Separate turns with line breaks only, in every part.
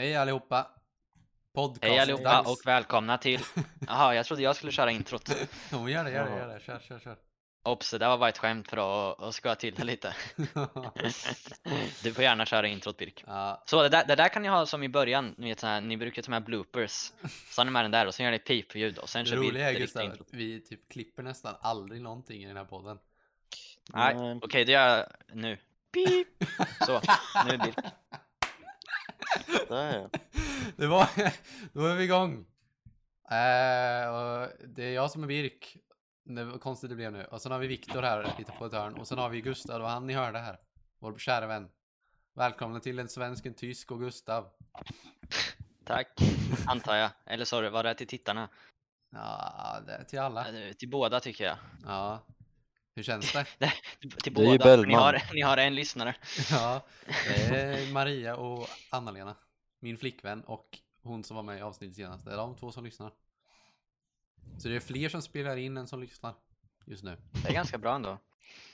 Hej allihopa! Podcast.
Hej allihopa och välkomna till... Jaha, jag trodde jag skulle köra introt.
Jo, gör det, gör det, gör det. Kör, kör, kör.
Ops, det där var bara ett skämt för att, att skoja till det lite. Du får gärna köra introt Birk.
ja,
Så det där, det där kan ni ha som i början, ni vet så här, ni brukar ta med bloopers. Så har ni med den där och sen gör ni pipljud och sen kör vi
roliga är
det riktiga
att
introt.
vi typ klipper nästan aldrig någonting i den här podden.
Nej, okej det gör jag nu. Pip! Så, nu Birk.
Ja.
Det var, då är vi igång. Eh, och det är jag som är Birk. Det var konstigt det blev nu. Och sen har vi Viktor här lite på ett hörn. Och sen har vi Gustav, var han ni hörde här. Vår kära vän. Välkomna till en svensk, en tysk och Gustav.
Tack, antar jag. Eller sorry, var det till tittarna?
Ja, det är till alla.
Till båda tycker jag.
Ja. Hur känns det?
Till
Det är ju
båda, för ni
Bellman.
har, ni har en lyssnare.
Ja, det är Maria och Anna-Lena. Min flickvän och hon som var med i avsnittet senast. Det är de två som lyssnar. Så det är fler som spelar in än som lyssnar just nu.
Det är ganska bra ändå.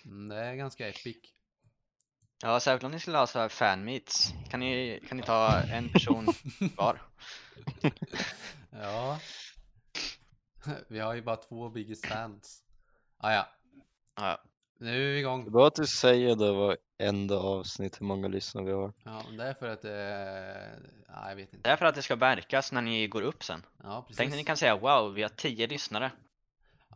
Mm, det är ganska epic.
Ja, särskilt om ni skulle ha så här fanmeets. Kan ni, kan ni ta en person var?
Ja. Vi har ju bara två biggest fans. Ah, ja,
Ja,
nu är vi
Det är
igång.
bra att du säger det varenda avsnitt hur många lyssnare vi har.
Ja, det är för att eh, ja, jag vet
det
inte.
är för att det ska märkas när ni går upp sen.
Ja, precis.
Tänk att ni kan säga wow, vi har 10 lyssnare.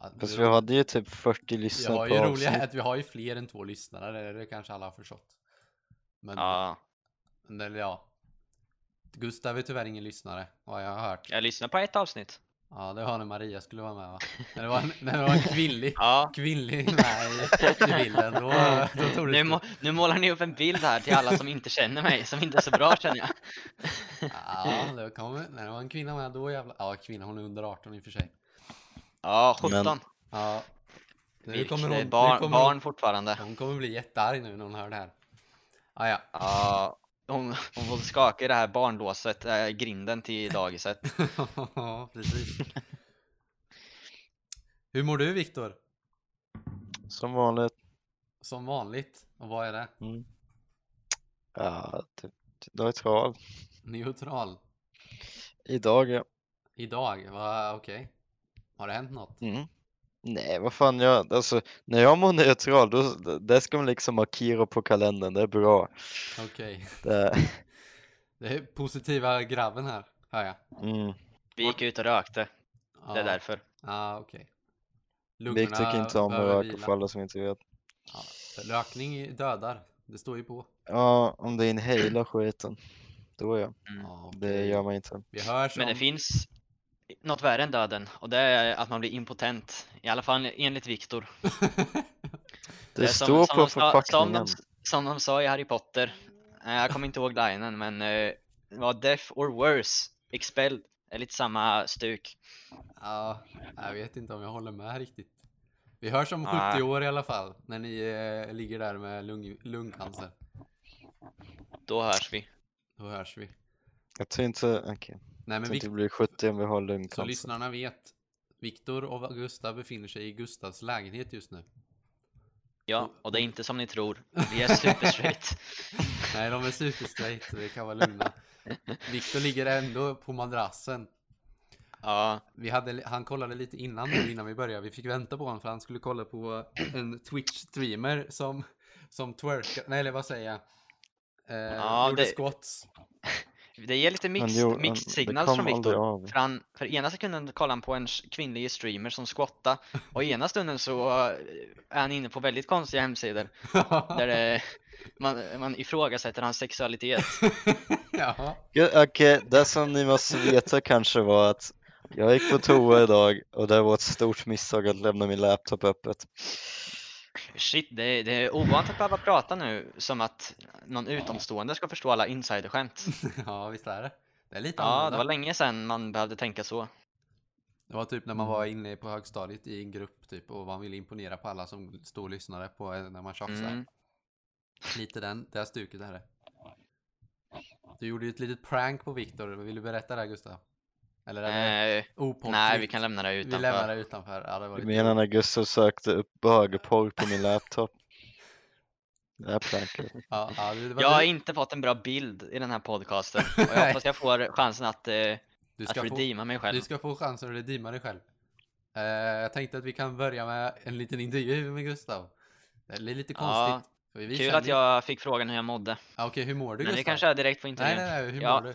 Ja,
Fast
det-
vi hade ju typ 40
Vi
lyssnare på
ju roliga
avsnitt.
att vi har ju fler än två lyssnare, det, det kanske alla har förstått. Men,
Ja,
men eller ja. Gustav är tyvärr ingen lyssnare, vad jag har hört.
jag lyssnar på ett avsnitt.
Ja, det var när Maria skulle vara med va? När det var en, när det var en kvinnlig,
Ja,
kvinnlig med i, bilden, då, då tog det
nu, må, nu målar ni upp en bild här till alla som inte känner mig, som inte är så bra känner jag.
Ja, det kom, när det var en kvinna med, då jävlar. Ja, kvinna, hon är under 18 i och för sig.
Ja,
Men-
17.
Ja. Nu
Vilk,
kommer hon, nu
barn,
kommer
barn fortfarande.
hon, hon kommer bli jättearg nu när hon hör det här. Ah, ja.
Ja, hon, hon får skaka i det här barnlåset, äh, grinden till dagiset.
Ja, precis. Hur mår du Viktor?
Som vanligt.
Som vanligt. Och vad är det?
Mm. Ja, neutral.
Neutral.
Idag ja.
Idag? Va, okej. Har det hänt något?
Mm. Nej, vad fan jag, alltså när jag mår neutral då, det ska man liksom markera på kalendern, det är bra.
Okej.
Det,
Det är positiva grabben här, hör jag.
mm.
Vi gick ut och rökte,
Ja.
det är därför.
Ja, okej.
Vi tycker inte om att röka för alla som inte vet.
Ja, rökning dödar. Det står ju på.
Ja, om det inhalar skiten, då ja.
Mm.
Det gör man inte.
Vi hörs
Men det
om...
finns något värre än döden och det är att man blir impotent. I alla fall enligt Viktor.
Det
som-
står
som
på
de sa- Som
förpackningen.
de, som de sa i Harry Potter. Eh, Jag kommer inte ihåg linen men eh, det var death or worse. Expelled. Det är lite samma stuk.
Ja, jag vet inte om jag håller med riktigt. Vi hörs om 70
Nej.
år i alla fall, när ni eh, ligger där med lung, lungcancer.
Då hörs vi.
Då hörs vi.
Jag tror inte, okej.
Nej men
tror
vi,
det blir 70 om vi har
så
lungcancer.
lyssnarna vet, Viktor och Gustav befinner sig i Gustavs lägenhet just nu.
Ja, och det är inte som ni tror. Vi är super straight.
Nej, de är superstraight, så vi kan vara lugna. Viktor ligger ändå på madrassen.
Ja,
Vi hade, han kollade lite innan nu, innan vi började. Vi fick vänta på honom för han skulle kolla på en Twitch-streamer som, som twerkar, nej eller vad säger jag? Eh,
Ja,
gjorde
det-
squats.
Det ger lite mixed,
jo,
mixed signals från Viktor. För, han, för ena sekunden kollar han på en kvinnlig streamer som squattar och ena stunden så eh, är han inne på väldigt konstiga hemsidor där det, man, man ifrågasätter hans sexualitet.
Okej, det som ni måste veta kanske var att jag gick på toa idag och det var ett stort misstag att lämna min laptop öppet.
Shit, det, är- det är ovant att behöva prata nu som att någon utomstående ska förstå alla insiderskämt.
ja, visst är det. Det är lite
Ja,
annorlunda.
det var länge sedan man behövde tänka så.
Det var typ när man var inne på högstadiet i en grupp typ och man ville imponera på alla som stod och lyssnade på en när man tjafsade.
Mm.
Lite den, det här stuket är det. Du gjorde ju ett litet prank på Viktor, vill du berätta det här, Gustav? Eller är det
Eh,
opoppfritt?
nej, vi kan lämna det
Vi
utanför.
lämnar det utanför. Ja, det var
Du
lite
menar när Gustav sökte upp bögporr på min laptop? Det.
Ja, ja, det var
Jag har inte fått en bra bild i den här podcasten och jag hoppas jag får chansen att, eh,
du,
att
ska få,
redeema mig själv.
du ska få chansen att redeema dig själv. Eh, jag tänkte att vi kan börja med en liten intervju med Gustav. Det är lite
Ja,
konstigt. för vi
Kul
känner
att jag fick frågan hur jag mådde.
Ja, Okej, hur mår du
Men vi
Gustav?
kan köra direkt på
Nej,
intervjun.
nej, nej, hur
Ja.
mår du?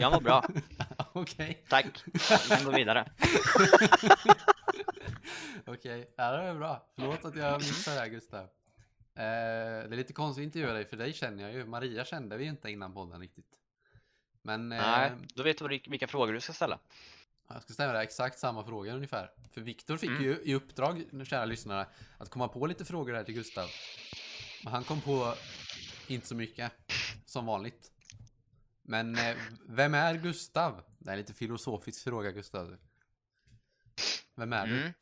Jag mår bra,
Okej.
tack. Vi kan gå vidare.
Okej, ja, det är bra. Förlåt att jag missade det här Gustav. Eh, det är lite konstigt att intervjua dig, för dig känner jag ju. Maria kände vi inte innan podden riktigt. Men eh,
Nej, då vet du vilka frågor du ska ställa.
jag ska ställa exakt samma fråga ungefär. För Viktor fick
Mm.
ju i uppdrag, kära lyssnare, att komma på lite frågor här till Gustav. Men han kom på inte så mycket, som vanligt. Men eh, vem är Gustav? Det är en lite filosofisk fråga Gustav. Vem är du?
Mm.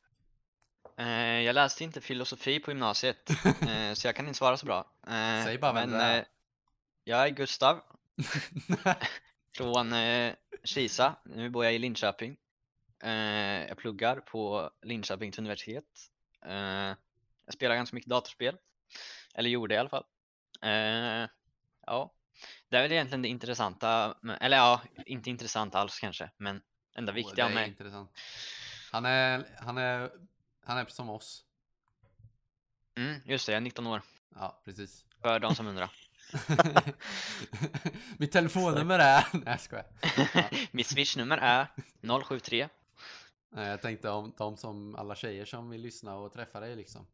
Eh, jag läste inte filosofi på gymnasiet, eh, så jag kan inte svara så bra. Eh,
Säg bara vem
men,
du är.
eh, jag är Gustav från eh, Kisa. Nu bor jag i Linköping. Jag pluggar på Linköpings universitet. Jag spelar ganska mycket datorspel. Eller gjorde i alla fall. Ja, det är väl egentligen det intressanta. Eller ja, inte intressant alls kanske, men enda viktiga
är
mig.
intressant. Han är, han är, han är som oss.
Mm, just det, jag är 19 år.
Ja, precis.
För de som undrar.
Mitt telefonnummer är... Nej, jag skojar. Ja.
Mitt swishnummer är 073
Nej, jag tänkte om de som, alla tjejer som vill lyssna och träffa dig liksom.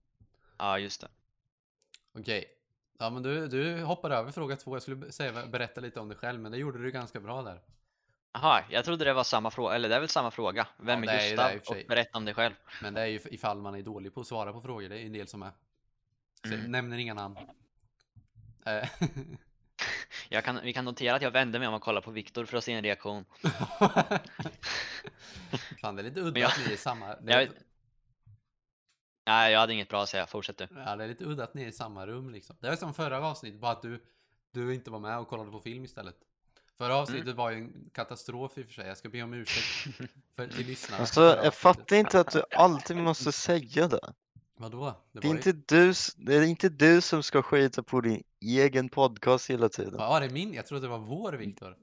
Ja, just det.
Okej. Ja, men du, du hoppar över fråga två. Jag skulle säga, berätta lite om dig själv, men det gjorde du ganska bra där.
Jaha, jag trodde det var samma fråga, eller det är väl samma fråga. Vem
Ja,
är
är
Gustav?
i och
berätta om dig själv.
Men det är ju ifall man är dålig på att svara på frågor. Det är ju en del som är. Så
Mm.
nämner inga namn. Eh,
Jag kan, vi kan notera att jag vände mig om och kollade på Viktor för att se en reaktion.
Fan, det är lite udda
jag-
att ni är samma... Det
Jag,
är,
nej, jag hade inget bra att säga, fortsätt du.
ja, det är lite udda att ni är i samma rum liksom. Det är som förra avsnittet, bara att du, du inte var med och kollade på film istället. Förra avsnittet
Mm.
var ju en katastrof i och för sig. Jag ska be om ursäkt för, till lyssnarna.
Alltså, jag fattar inte att du alltid måste säga det.
Vadå?
Det är,
var ju-
inte du, det är inte du som ska skita på din egen podcast hela tiden.
Ja, det är min. Jag trodde det var vår Viktor.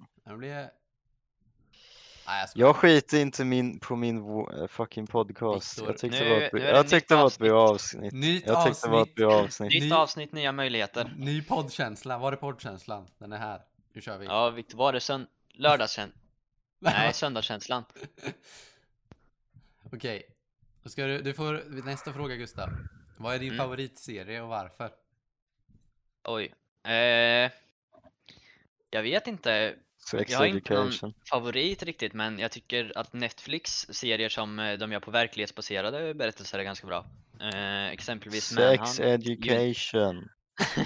Nej, jag.
Jag skiter inte min, på min eh, fucking podcast.
Viktor,
Jag tyckte
nu-
det var ett, jag tyckte det var ett
avsnitt.
bra avsnitt.
Nytt
Jag tyckte det var ett
avsnitt.
bra avsnitt.
Nytt
Ny-
avsnitt, nya möjligheter.
Ny poddkänsla. Var är poddkänslan? Den är här. Nu kör vi.
Ja, Viktor, var det sönd... lördagskänslan? Nej, söndagskänslan.
Okej. Då ska du, du får nästa fråga Gustav. Vad är din
Mm.
favoritserie och varför?
Oj. Eh, jag vet inte
Sex
Jag har inte någon- favorit riktigt, men jag tycker att Netflix serier som eh, de gör på verklighetsbaserade berättelser är ganska bra. Eh, exempelvis
Sex
Manhunt.
education.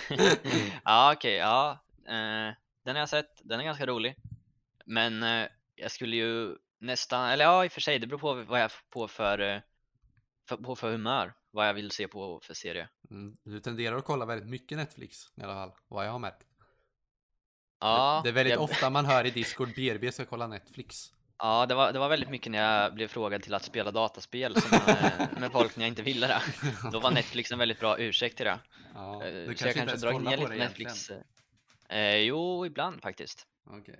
ja, okej, ja. Eh, den har jag sett, den är ganska rolig. Men eh, jag skulle ju nästan, eller ja i och för sig, det beror på vad jag är på för, eh, för, på för humör. Vad jag vill se på för serie.
Mm. Du tenderar att kolla väldigt mycket Netflix i alla fall. Vad jag har märkt.
Ja,
det, det är väldigt
jag,
ofta man hör i Discord BRB ska kolla Netflix.
ja det, var, det var väldigt mycket när jag blev frågad till att spela dataspel som, eh, med folk när jag inte ville det. Då var Netflix en väldigt bra ursäkt till det.
Ja,
Eh,
du
så jag kanske
ens
dragit
kollar
ner lite Netflix. Eh, jo, ibland faktiskt.
Okej.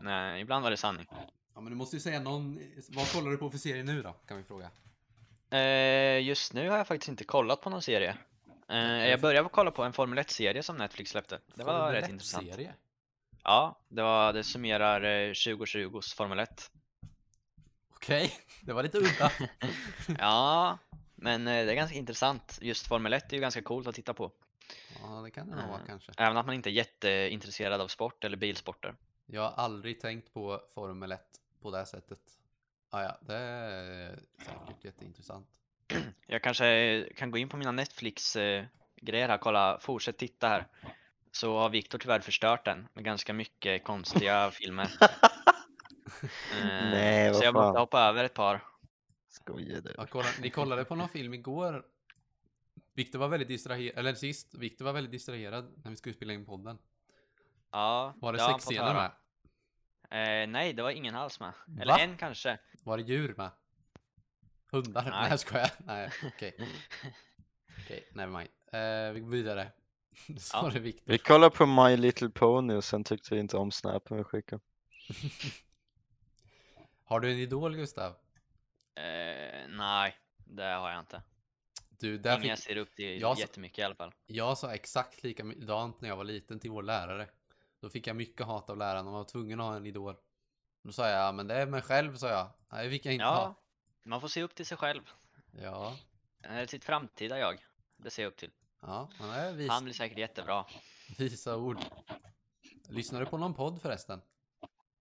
Nej, ibland var det sanning.
Ja, men du måste ju säga någon. Vad kollar du på för serie nu då? Kan vi fråga.
Eh, just nu har jag faktiskt inte kollat på någon serie. Eh, jag började kolla på en Formel 1-serie som Netflix släppte. Det var
Formel
rätt
1
intressant.
Serie?
Ja, det, var, det summerar eh, 2020s Formel 1.
Okej, det var lite udda.
Ja, men eh, det är ganska intressant. Just Formel 1 är ju ganska coolt att titta på.
Ja, det kan det nog vara
Eh.
kanske.
Även att man inte är jätteintresserad av sport eller bilsporter.
Jag har aldrig tänkt på Formel 1 på det här sättet. Ah, ja, det är säkert jätteintressant.
Jag kanske kan gå in på mina Netflix-grejer här, kolla, fortsätt titta här. Så har Viktor tyvärr förstört den med ganska mycket konstiga filmer. Eh,
Nej,
så jag måste hoppa över ett par.
Skojar du?
Ja, kolla, ni kollade på någon film igår. Viktor var väldigt distraherad, eller sist, Viktor var väldigt distraherad när vi skulle spela in podden.
Ja,
Var det
fått
sexscener med?
Eh, nej, det var ingen alls med. Eller
Va?
en kanske.
Var det djur med? Hundar? Nej,
Nej.
jag skojar. Nej, okej. Okej, never mind. Eh, vi går vidare. Så
Ja.
Vi kollade på My Little Pony och sen tyckte vi inte om snappen vi skickade.
Har du en idol Gustav?
Eh, nej, det har jag inte.
Du, där
Ingen
fick...
jag ser upp till
Jag sa-
jättemycket i alla fall.
Jag sa exakt likadant när jag var liten till vår lärare. Då fick jag mycket hat av läraren och var tvungen att ha en idol. Då sa jag, men det är mig själv, sa jag. Nej, det fick jag inte
Ja,
ha.
Man får se upp till sig själv.
Ja,
Eh, sitt framtida jag. Det ser jag upp till.
ja, han är vis,
Han blir säkert jättebra.
visa ord. Lyssnar du på någon podd förresten?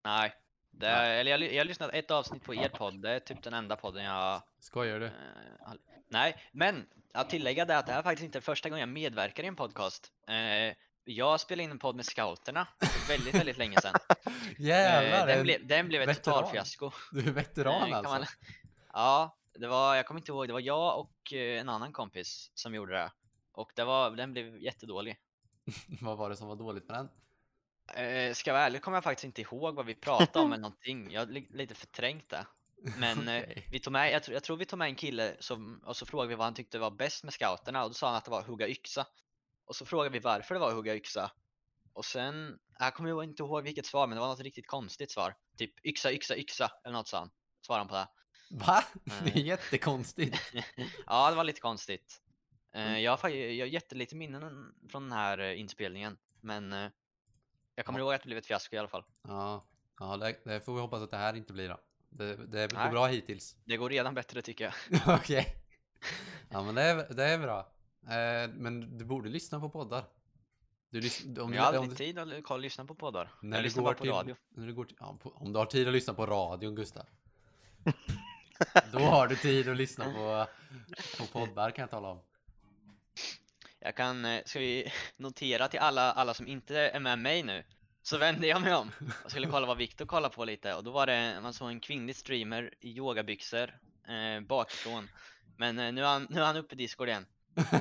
Nej, det,
Nej.
eller jag, jag har lyssnat ett avsnitt på er podd. Det är typ den enda podden jag
Skojar du?
Eh, Nej, men att tillägga det att det här är faktiskt inte första gången jag medverkar i en podcast. Eh, jag spelade in en podd med scouterna för väldigt, väldigt länge sedan.
Jävlar!
Eh, den,
en-
blev, den blev ett totalfiasko.
Du är veteran
Eh,
alltså?
man- Ja, det var, jag kommer inte ihåg, det var jag och eh, en annan kompis som gjorde det. Och det var, den blev jättedålig.
Vad var det som var dåligt med den?
Eh, ska jag vara ärlig kommer jag faktiskt inte ihåg vad vi pratade om eller någonting. Jag har li- lite förträngt det. Men eh,
Okej.
vi tog med, jag, tror- jag tror vi tog med en kille som, och så frågade vi vad han tyckte var bäst med scouterna och då sa han att det var att hugga yxa. Och så frågade vi varför det var att hugga yxa. Och sen, jag kommer inte ihåg vilket svar men det var något riktigt konstigt svar. Typ yxa, yxa, yxa eller något han. Svarade han på det.
Va? Det är jättekonstigt.
ja, det var lite konstigt. Eh, jag, har, jag har jättelite minnen från den här eh, inspelningen. Men eh, jag kommer ihåg att det blev ett fiasko i alla fall.
Ja, ja det, det får vi hoppas att det här inte blir då. Det, det går bra hittills.
Det går redan bättre tycker jag.
Okej. Ja men det är, det är bra. Men du borde lyssna på poddar. Du om,
jag har
om,
aldrig
du-
tid att lyssna på poddar.
när
jag
du
lyssnar
går
bara på
till,
radio.
När du går till, ja, på, om du har tid att lyssna på radion Gustav. Då har du tid att lyssna på, på poddar kan jag tala om.
Jag kan, eh, ska vi notera till alla, alla som inte är med mig nu Så vände jag mig om och skulle kolla vad Viktor kollade på lite och då var det, man såg en kvinnlig streamer i yogabyxor eh, bakifrån Men eh, nu, är han, nu är han uppe i Discord igen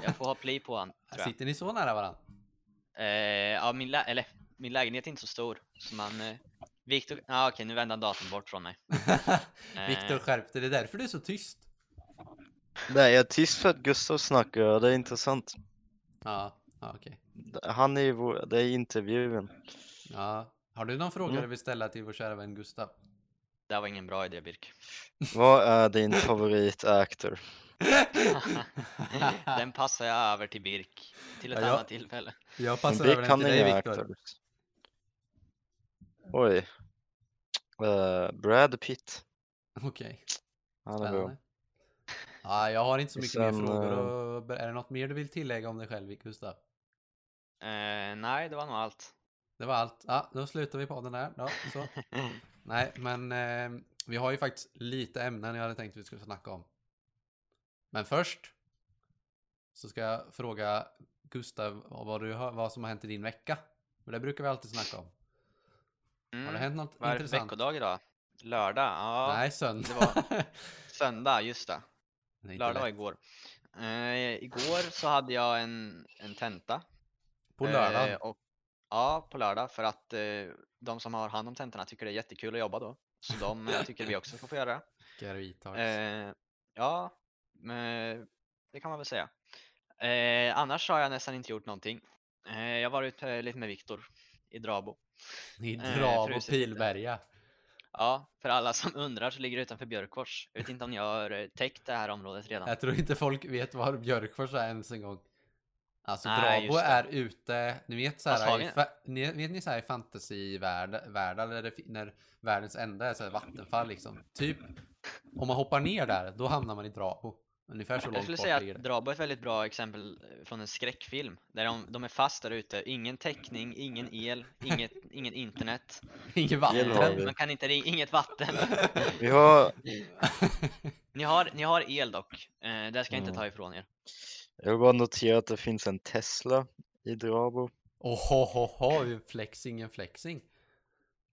Jag får ha play på han.
Sitter ni så nära varandra?
Eh, ja, min, lä- eller, min lägenhet är inte så stor så man eh, Viktor, ja ah, okej nu vände han datorn bort från mig
Viktor skärpte det är därför du är så tyst.
Nej, jag är tyst för att Gustav snackar och det är intressant.
Ja, ja okej.
Han är ju vår, det är intervjun.
Ja. Har du någon fråga
Mm.
du vill ställa till vår kära vän Gustav?
Det här var ingen bra idé Birk
Vad är din favorit-actor?
Den passar jag över till Birk till ett
Ja, jag-
annat tillfälle
Jag passar
Vi
över den
kan
till dig Viktor.
Oj. Eh, Brad Pitt.
Okej,
Han är bra.
spännande. Ja, jag har inte så mycket mer
Sen,
frågor.
eh,
Och... Är det något mer du vill tillägga om dig själv Gustav?
Eh, nej, det var nog allt.
Det var allt. Ja, då slutar vi podden där. Ja, så. Nej, men eh, vi har ju faktiskt lite ämnen jag hade tänkt att vi skulle snacka om. Men först så ska jag fråga Gustav vad, du har, vad som har hänt i din vecka. För det brukar vi alltid snacka om. Har det
Mm.
hänt något
Vad är det för
intressant?
veckodag idag? Lördag? Ja,
Nej, söndag.
det var- söndag, just det.
Det är inte
Lördag var
lätt.
igår. Eh, igår så hade jag en, en tenta.
På
Eh,
lördag.
och, ja, på lördag för att eh, de som har hand om tentorna tycker det är jättekul att jobba då. Så de eh, tycker vi också ska få göra det.
Garvitags.
Eh, ja, men det kan man väl säga. Eh, annars har jag nästan inte gjort någonting. Eh, jag har varit eh, lite med Viktor i Drabo.
I
eh,
Dravo
frusit
Pilberga.
Ja, för alla som undrar så ligger det utanför Björkfors. Jag vet inte om jag har eh, täckt det här området redan.
Jag tror inte folk vet var Björkfors är ens en gång. Alltså
Nej,
Drabo är ute, ni vet såhär,
har
i, ni, vet ni såhär i fantasyvärldar fi- när världens enda är såhär vattenfall liksom. Typ, om man hoppar ner där, då hamnar man i Drabo. Ungefär så
Jag
långt
skulle
bort
säga att. Drabo är ett väldigt bra exempel från en skräckfilm. Där de, de är fast där ute, ingen täckning, ingen el, inget, ingen internet.
Inget vatten.
Man kan inte ringa, inget vatten.
Vi har,
Ni har, ni har el dock, eh, det ska jag inte
Mm.
ta ifrån er.
jag vill bara notera att det finns en Tesla i Drabo.
Ohohoho, flexing en flexing.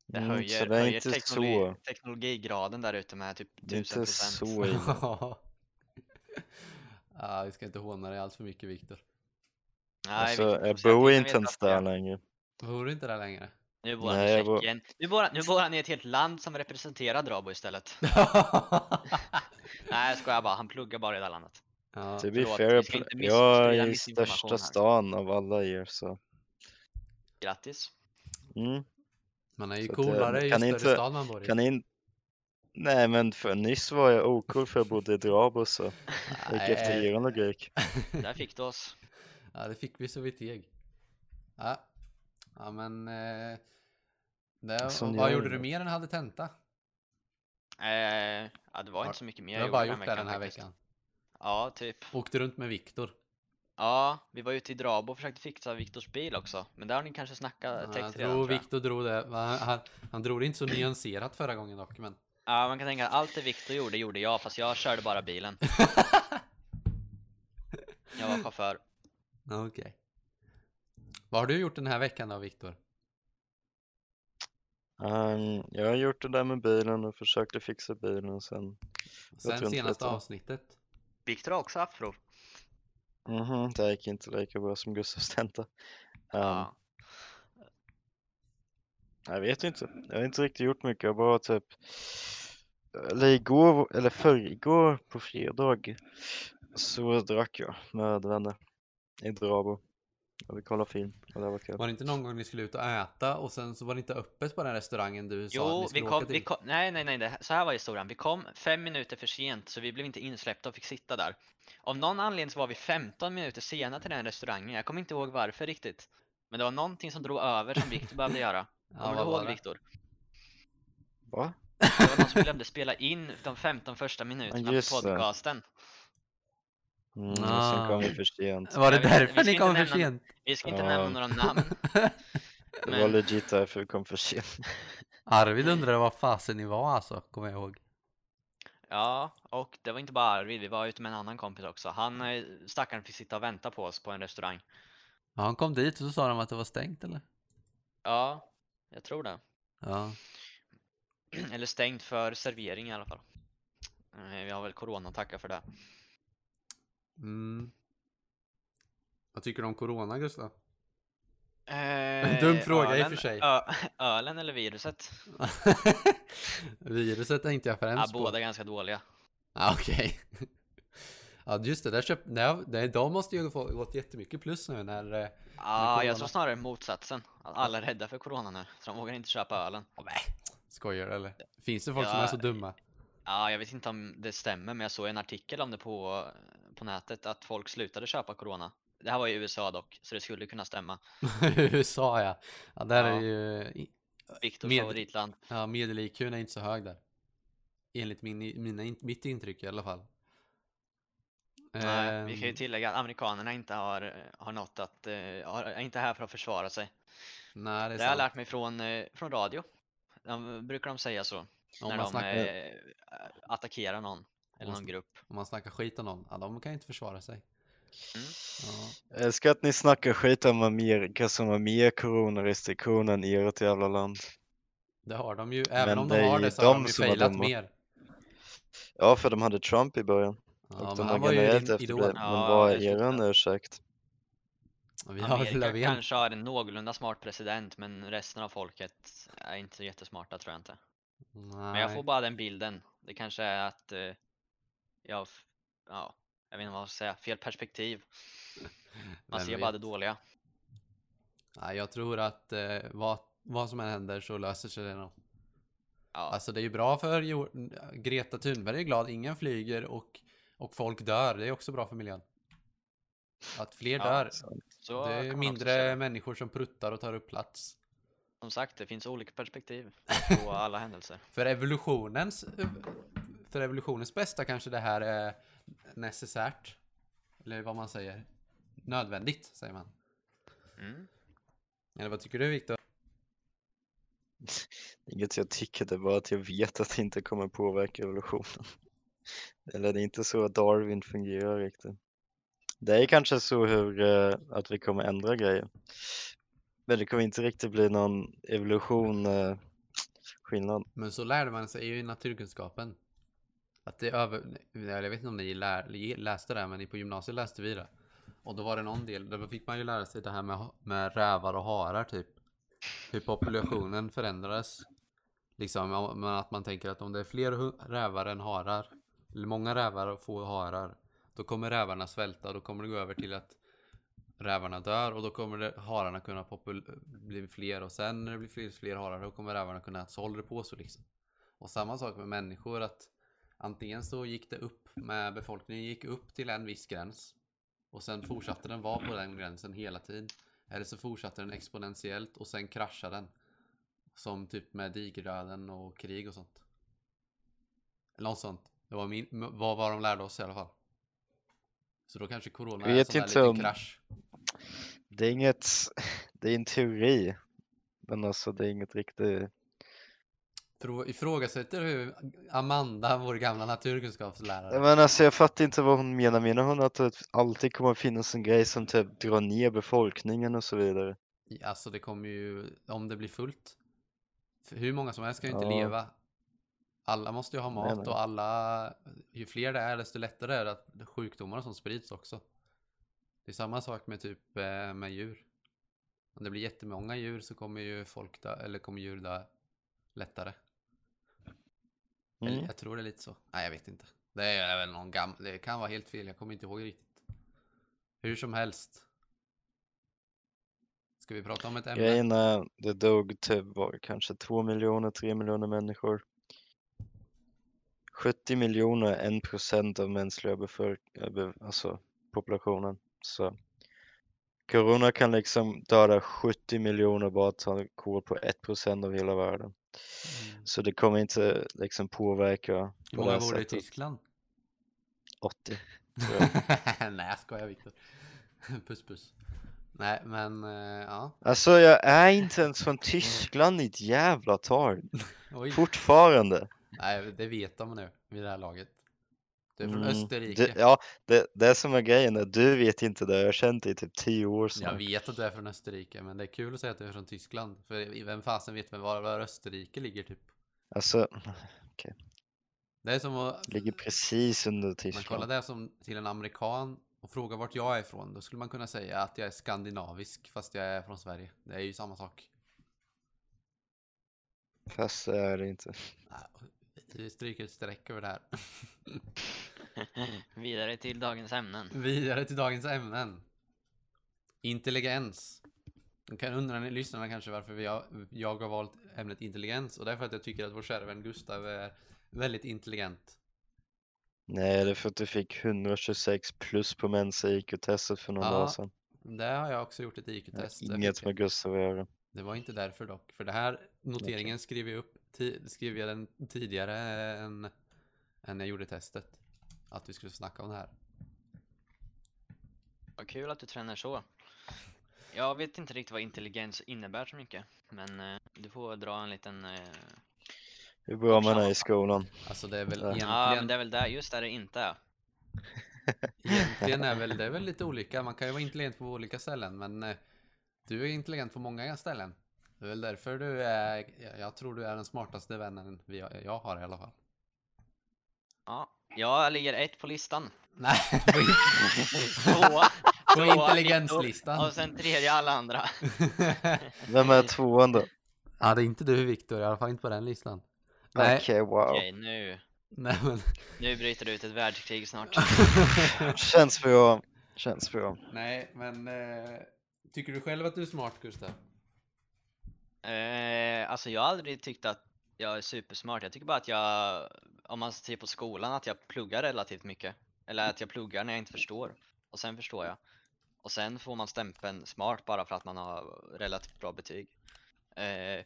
Det
Mm,
höjer,
så det är
höjer
inte
teknologi,
så.
teknologigraden där ute med typ
Det är
1000
inte så.
Ah, vi ska inte håna dig allt för mycket Viktor.
Nej,
Alltså,
Victor,
jag bor inte ens
är
där längre.
Bor du inte där längre?
Nu bor han
Nej,
i
jag bor-
Tjeckien. Nu bor, nu bor han i ett helt land som representerar Drabo istället. Nej jag skojar bara, han pluggar bara i det här landet.
Ja,
To be fair, jag är i största
här.
stan av alla er så.
Grattis.
Mm.
man är ju
Så
coolare ju
kan
större
inte-
stad man bor i.
Kan in... Nej men för nyss var jag ocool för jag bodde i Drabo så jag gick efter
Nej.
er logik.
Där fick du oss.
Ja, det fick vi så vi teg. Ja, ja men... Eh, det, och vad
gör
gjorde
det.
du mer än hade tenta?
Eh, ja, det var inte så mycket mer
Jag har bara gjort det den här veckan.
Ja, typ.
Åkte runt med Viktor.
Ja, vi var ute i Drabo och försökte fixa Viktors bil också. Men där har ni kanske snackat
Ja, jag
täckt redan
tror
tror jag.
Viktor drog det. Han, han, han drog det inte så nyanserat förra gången dock, men...
Ja, man kan tänka att allt det Viktor gjorde, gjorde jag, fast jag körde bara bilen. Jag var chaufför.
Okej. Vad har du gjort den här veckan då, Viktor?
Um, jag har gjort det där med bilen och försökte fixa bilen sen
Sen senaste avsnittet.
Viktor har också haft prov.
Mhm, det gick inte lika bra som Gustavs tenta. Um,
Ja.
Jag vet inte, jag har inte riktigt gjort mycket, jag bara typ eller igår, eller förrgår på fredag så drack jag med vänner i Drabo och vi kollade film och det var kul.
Var det inte någon gång ni skulle ut och äta och sen så var det inte öppet på den restaurangen du sa att
Jo,
ni
vi
skulle
kom,
åka till?
vi kom, nej nej nej, det, så här var historien. Vi kom fem minuter för sent så vi blev inte insläppta och fick sitta där. Av någon anledning så var vi 15 minuter sena till den restaurangen. Jag kommer inte ihåg varför riktigt. Men det var någonting som drog över som Viktor behövde göra.
Ja,
Kommer
vad
du
var
ihåg
det?
Viktor?
Va?
Det var någon som glömde spela in de 15 första minuterna
just
på podcasten.
Mm, sen kom vi för sent.
Var det därför ni kom för sent?
Vi ska inte
Ja.
nämna några namn.
Det var
Men,
legit därför vi kom för sent.
Arvid undrade vad fasen ni var alltså, kommer jag ihåg.
ja, och det var inte bara Arvid, vi var ute med en annan kompis också. Han, eh, stackaren, fick sitta och vänta på oss på en restaurang.
Ja, han kom dit och så sa de att det var stängt eller?
Ja, jag tror det.
Ja.
Eller stängt för servering i alla fall. Eh, Vi har väl corona att tacka för det.
Mm. Vad tycker du om corona Gustav?
Eh,
dum fråga i och
ölen-
för sig.
Ö, ölen eller viruset?
Viruset inte jag
Ja,
främst på.
båda ganska dåliga.
Ja, okej. Ja, just det. Där köpt, nej, nej, de måste ju få gått jättemycket plus nu när...
Ja,
corona.
jag tror snarare motsatsen. Alla är rädda för corona nu, så de vågar inte köpa ölen.
Ja, nej. Skojar eller? Finns det folk som
Ja.
är så dumma?
Ja, jag vet inte om det stämmer, men jag såg en artikel om det på, på nätet, att folk slutade köpa corona. Det här var i USA dock, så det skulle kunna stämma.
USA ja. Ja, där är
Ja.
ju... i-
Viktors
Med-
favoritland.
Ja, medel-IQn är inte så hög där. Enligt min, mina, in- mitt intryck i alla fall.
Nej, vi kan ju
Ehm,
tillägga att amerikanerna inte har, har något att, eh, är inte här för att försvara sig.
Nej, det är
Det har jag lärt mig från, eh, från radio. De, brukar de säga så,
Om
när
man,
de
snackar,
eh, attackerar någon, eller
man
någon grupp.
om man snackar skit om någon, ja, de kan inte försvara sig.
Mm.
Ja.
Jag älskar att ni snackar skit om Amerika som har mer coronarestriktioner än ert jävla land.
Det har de ju, även
Men
om de
är
har det så har de
de
ju failat mer.
Ja, för de hade Trump i början.
Ja,
de
han
har
var ju
generellt
idol.
Men
Ja,
vad är
det.
er ursäkt?
Vi har
Amerika kanske har en någorlunda smart president, men resten av folket är inte så jättesmarta tror jag inte. Men jag får
Nej.
bara den bilden. Det kanske är att eh, jag, ja, jag vet inte vad jag ska säga, fel perspektiv. Man
Vem
ser bara det
vet?
dåliga.
Nej, jag tror att eh, vad, vad som än händer så löser sig det nog.
Ja,
Alltså det är ju bra för. Greta Thunberg är glad, ingen flyger och, och folk dör. Det är också bra för miljön. Att fler
Ja,
dör.
så
Det
kan
är mindre människor som pruttar och tar upp plats.
Som sagt, det finns olika perspektiv på alla händelser.
För evolutionens, för evolutionens bästa kanske det här är necessärt. Eller vad man säger. Nödvändigt, säger man.
Mm.
Eller vad tycker du Viktor?
Inget jag tycker, det är bara att jag vet att det inte kommer påverka evolutionen. Eller det är inte så att Darwin fungerar riktigt. Det är kanske så hur, eh, att vi kommer ändra grejer. Men det kommer inte riktigt bli någon evolution eh, skillnad.
Men så lärde man sig ju i naturkunskapen. Att det över... Jag vet inte om ni lär, läste det, men på gymnasiet läste vi det. Och då var det någon del, då fick man ju lära sig det här med, med rävar och harar typ. Hur populationen förändrades. Liksom men att man tänker att om det är fler rävar än harar, eller många rävar och få harar, Då kommer rävarna svälta, och då kommer det gå över till att rävarna dör och då kommer det, hararna kunna bli fler och sen när det blir fler, fler harar då kommer rävarna kunna äta. Så håller det på så liksom. Och samma sak med människor att antingen så gick det upp med befolkningen gick upp till en viss gräns och sen fortsatte den vara på den gränsen hela tiden. Eller så fortsatte den exponentiellt och sen kraschade den. Som typ med digerdöden och krig och sånt. Eller något sånt. Det var min, vad var de lärde oss i alla fall. Så då kanske corona är en sån där liten
om-
krasch.
Det är inget, det är en teori. Men alltså det är inget riktigt.
Frå- Ifrågasätter du Amanda, vår gamla naturkunskapslärare?
Men alltså jag fattar inte vad hon menar. Menar hon att det alltid kommer att finnas en grej som typ drar ner befolkningen och så vidare?
Alltså det kommer ju, om det blir fullt. Hur många som helst kan ju inte
Ja.
leva. Alla måste ju ha mat
Nej,
och alla, ju fler det är desto lättare är det att sjukdomar som sprids också. Det är samma sak med typ eh, med djur. Om det blir jättemånga djur så kommer ju folk dö, eller kommer djur dö lättare. Eller,
Mm.
jag tror det är lite så. Nej, jag vet inte. Det är väl någon gammal, det kan vara helt fel, jag kommer inte ihåg riktigt. Hur som helst. Ska vi prata om ett ämne?
Grejen är, det dog typ var kanske två miljoner, tre miljoner människor. 70 miljoner, en procent av mänskliga befolk be- alltså populationen. Så corona kan liksom döda 70 miljoner bara ta koll på 1 procent av hela världen.
Mm.
Så det kommer inte liksom påverka
Hur många bor det i. Tyskland?
80. tror jag.
Nej, jag skojar Viktor. puss puss. Nej, men eh, ja.
Alltså jag är inte ens från Tyskland ditt jävla.
Oj.
Fortfarande.
Nej, det vet de nu vid det här laget. Du är från
Mm,
Österrike.
Det, ja, det, det som är grejen är du vet inte det. Jag har känt dig i typ 10 år
Jag
snart.
vet att du är från Österrike, men det är kul att säga att du är från Tyskland. För vem fasen vet var, var Österrike ligger typ?
Alltså,
Det är som att
ligger precis under
man kollar
Tyskland.
det som till en amerikan och frågar vart jag är ifrån. Då skulle man kunna säga att jag är skandinavisk fast jag är från Sverige. Det är ju samma sak.
Fast det är det inte.
Vi stryker ett streck över det här.
Vidare till dagens ämnen.
Vidare till dagens ämnen. Intelligens. Nu kan undra ni lyssnarna kanske varför vi har, jag har valt ämnet intelligens och det är för att jag tycker att vår kära vän Gustav är väldigt intelligent.
Nej, det är för att du fick 126 plus på Mensa IQ-testet för några
Ja,
dagar sedan.
Det har jag också gjort ett IQ-test. Det
Inget med Gustav att göra.
Det var inte därför dock. För det här noteringen skrev jag upp skrev jag den tidigare än, än jag gjorde testet. Att vi skulle snacka om det här.
Vad kul att du tränar så. Jag vet inte riktigt vad intelligens innebär så mycket. Men eh, du får dra en liten... Eh...
Hur bra man är i skolan.
Alltså det är väl
Ja.
egentligen,
Ja, men det är väl där, just där det inte är.
egentligen är väl, det är väl lite olika. Man kan ju vara intelligent på olika ställen. Men eh, du är intelligent på många ställen. Det är väl därför du är, jag- tror du är den smartaste vännen vi, jag har i alla fall.
Ja, jag ligger ett på listan.
Nej,
Tvåa.
på intelligenslistan.
Och sen tredje alla andra.
Vem är tvåan då?
Ja, det är inte du Viktor, i alla fall inte på den listan. Nej,
Okej, wow.
Okej, nu.
nej men.
Nu bryter det ut ett världskrig snart.
Känns bra. Känns bra.
nej, men eh, tycker du själv att du är smart Gustav?
Eh, alltså jag har aldrig tyckt att jag är supersmart. Jag tycker bara att jag, om man ser på skolan, att jag pluggar relativt mycket. Eller att jag pluggar när jag inte förstår. Och sen förstår jag. Och sen får man stämpeln smart bara för att man har relativt bra betyg. Eh,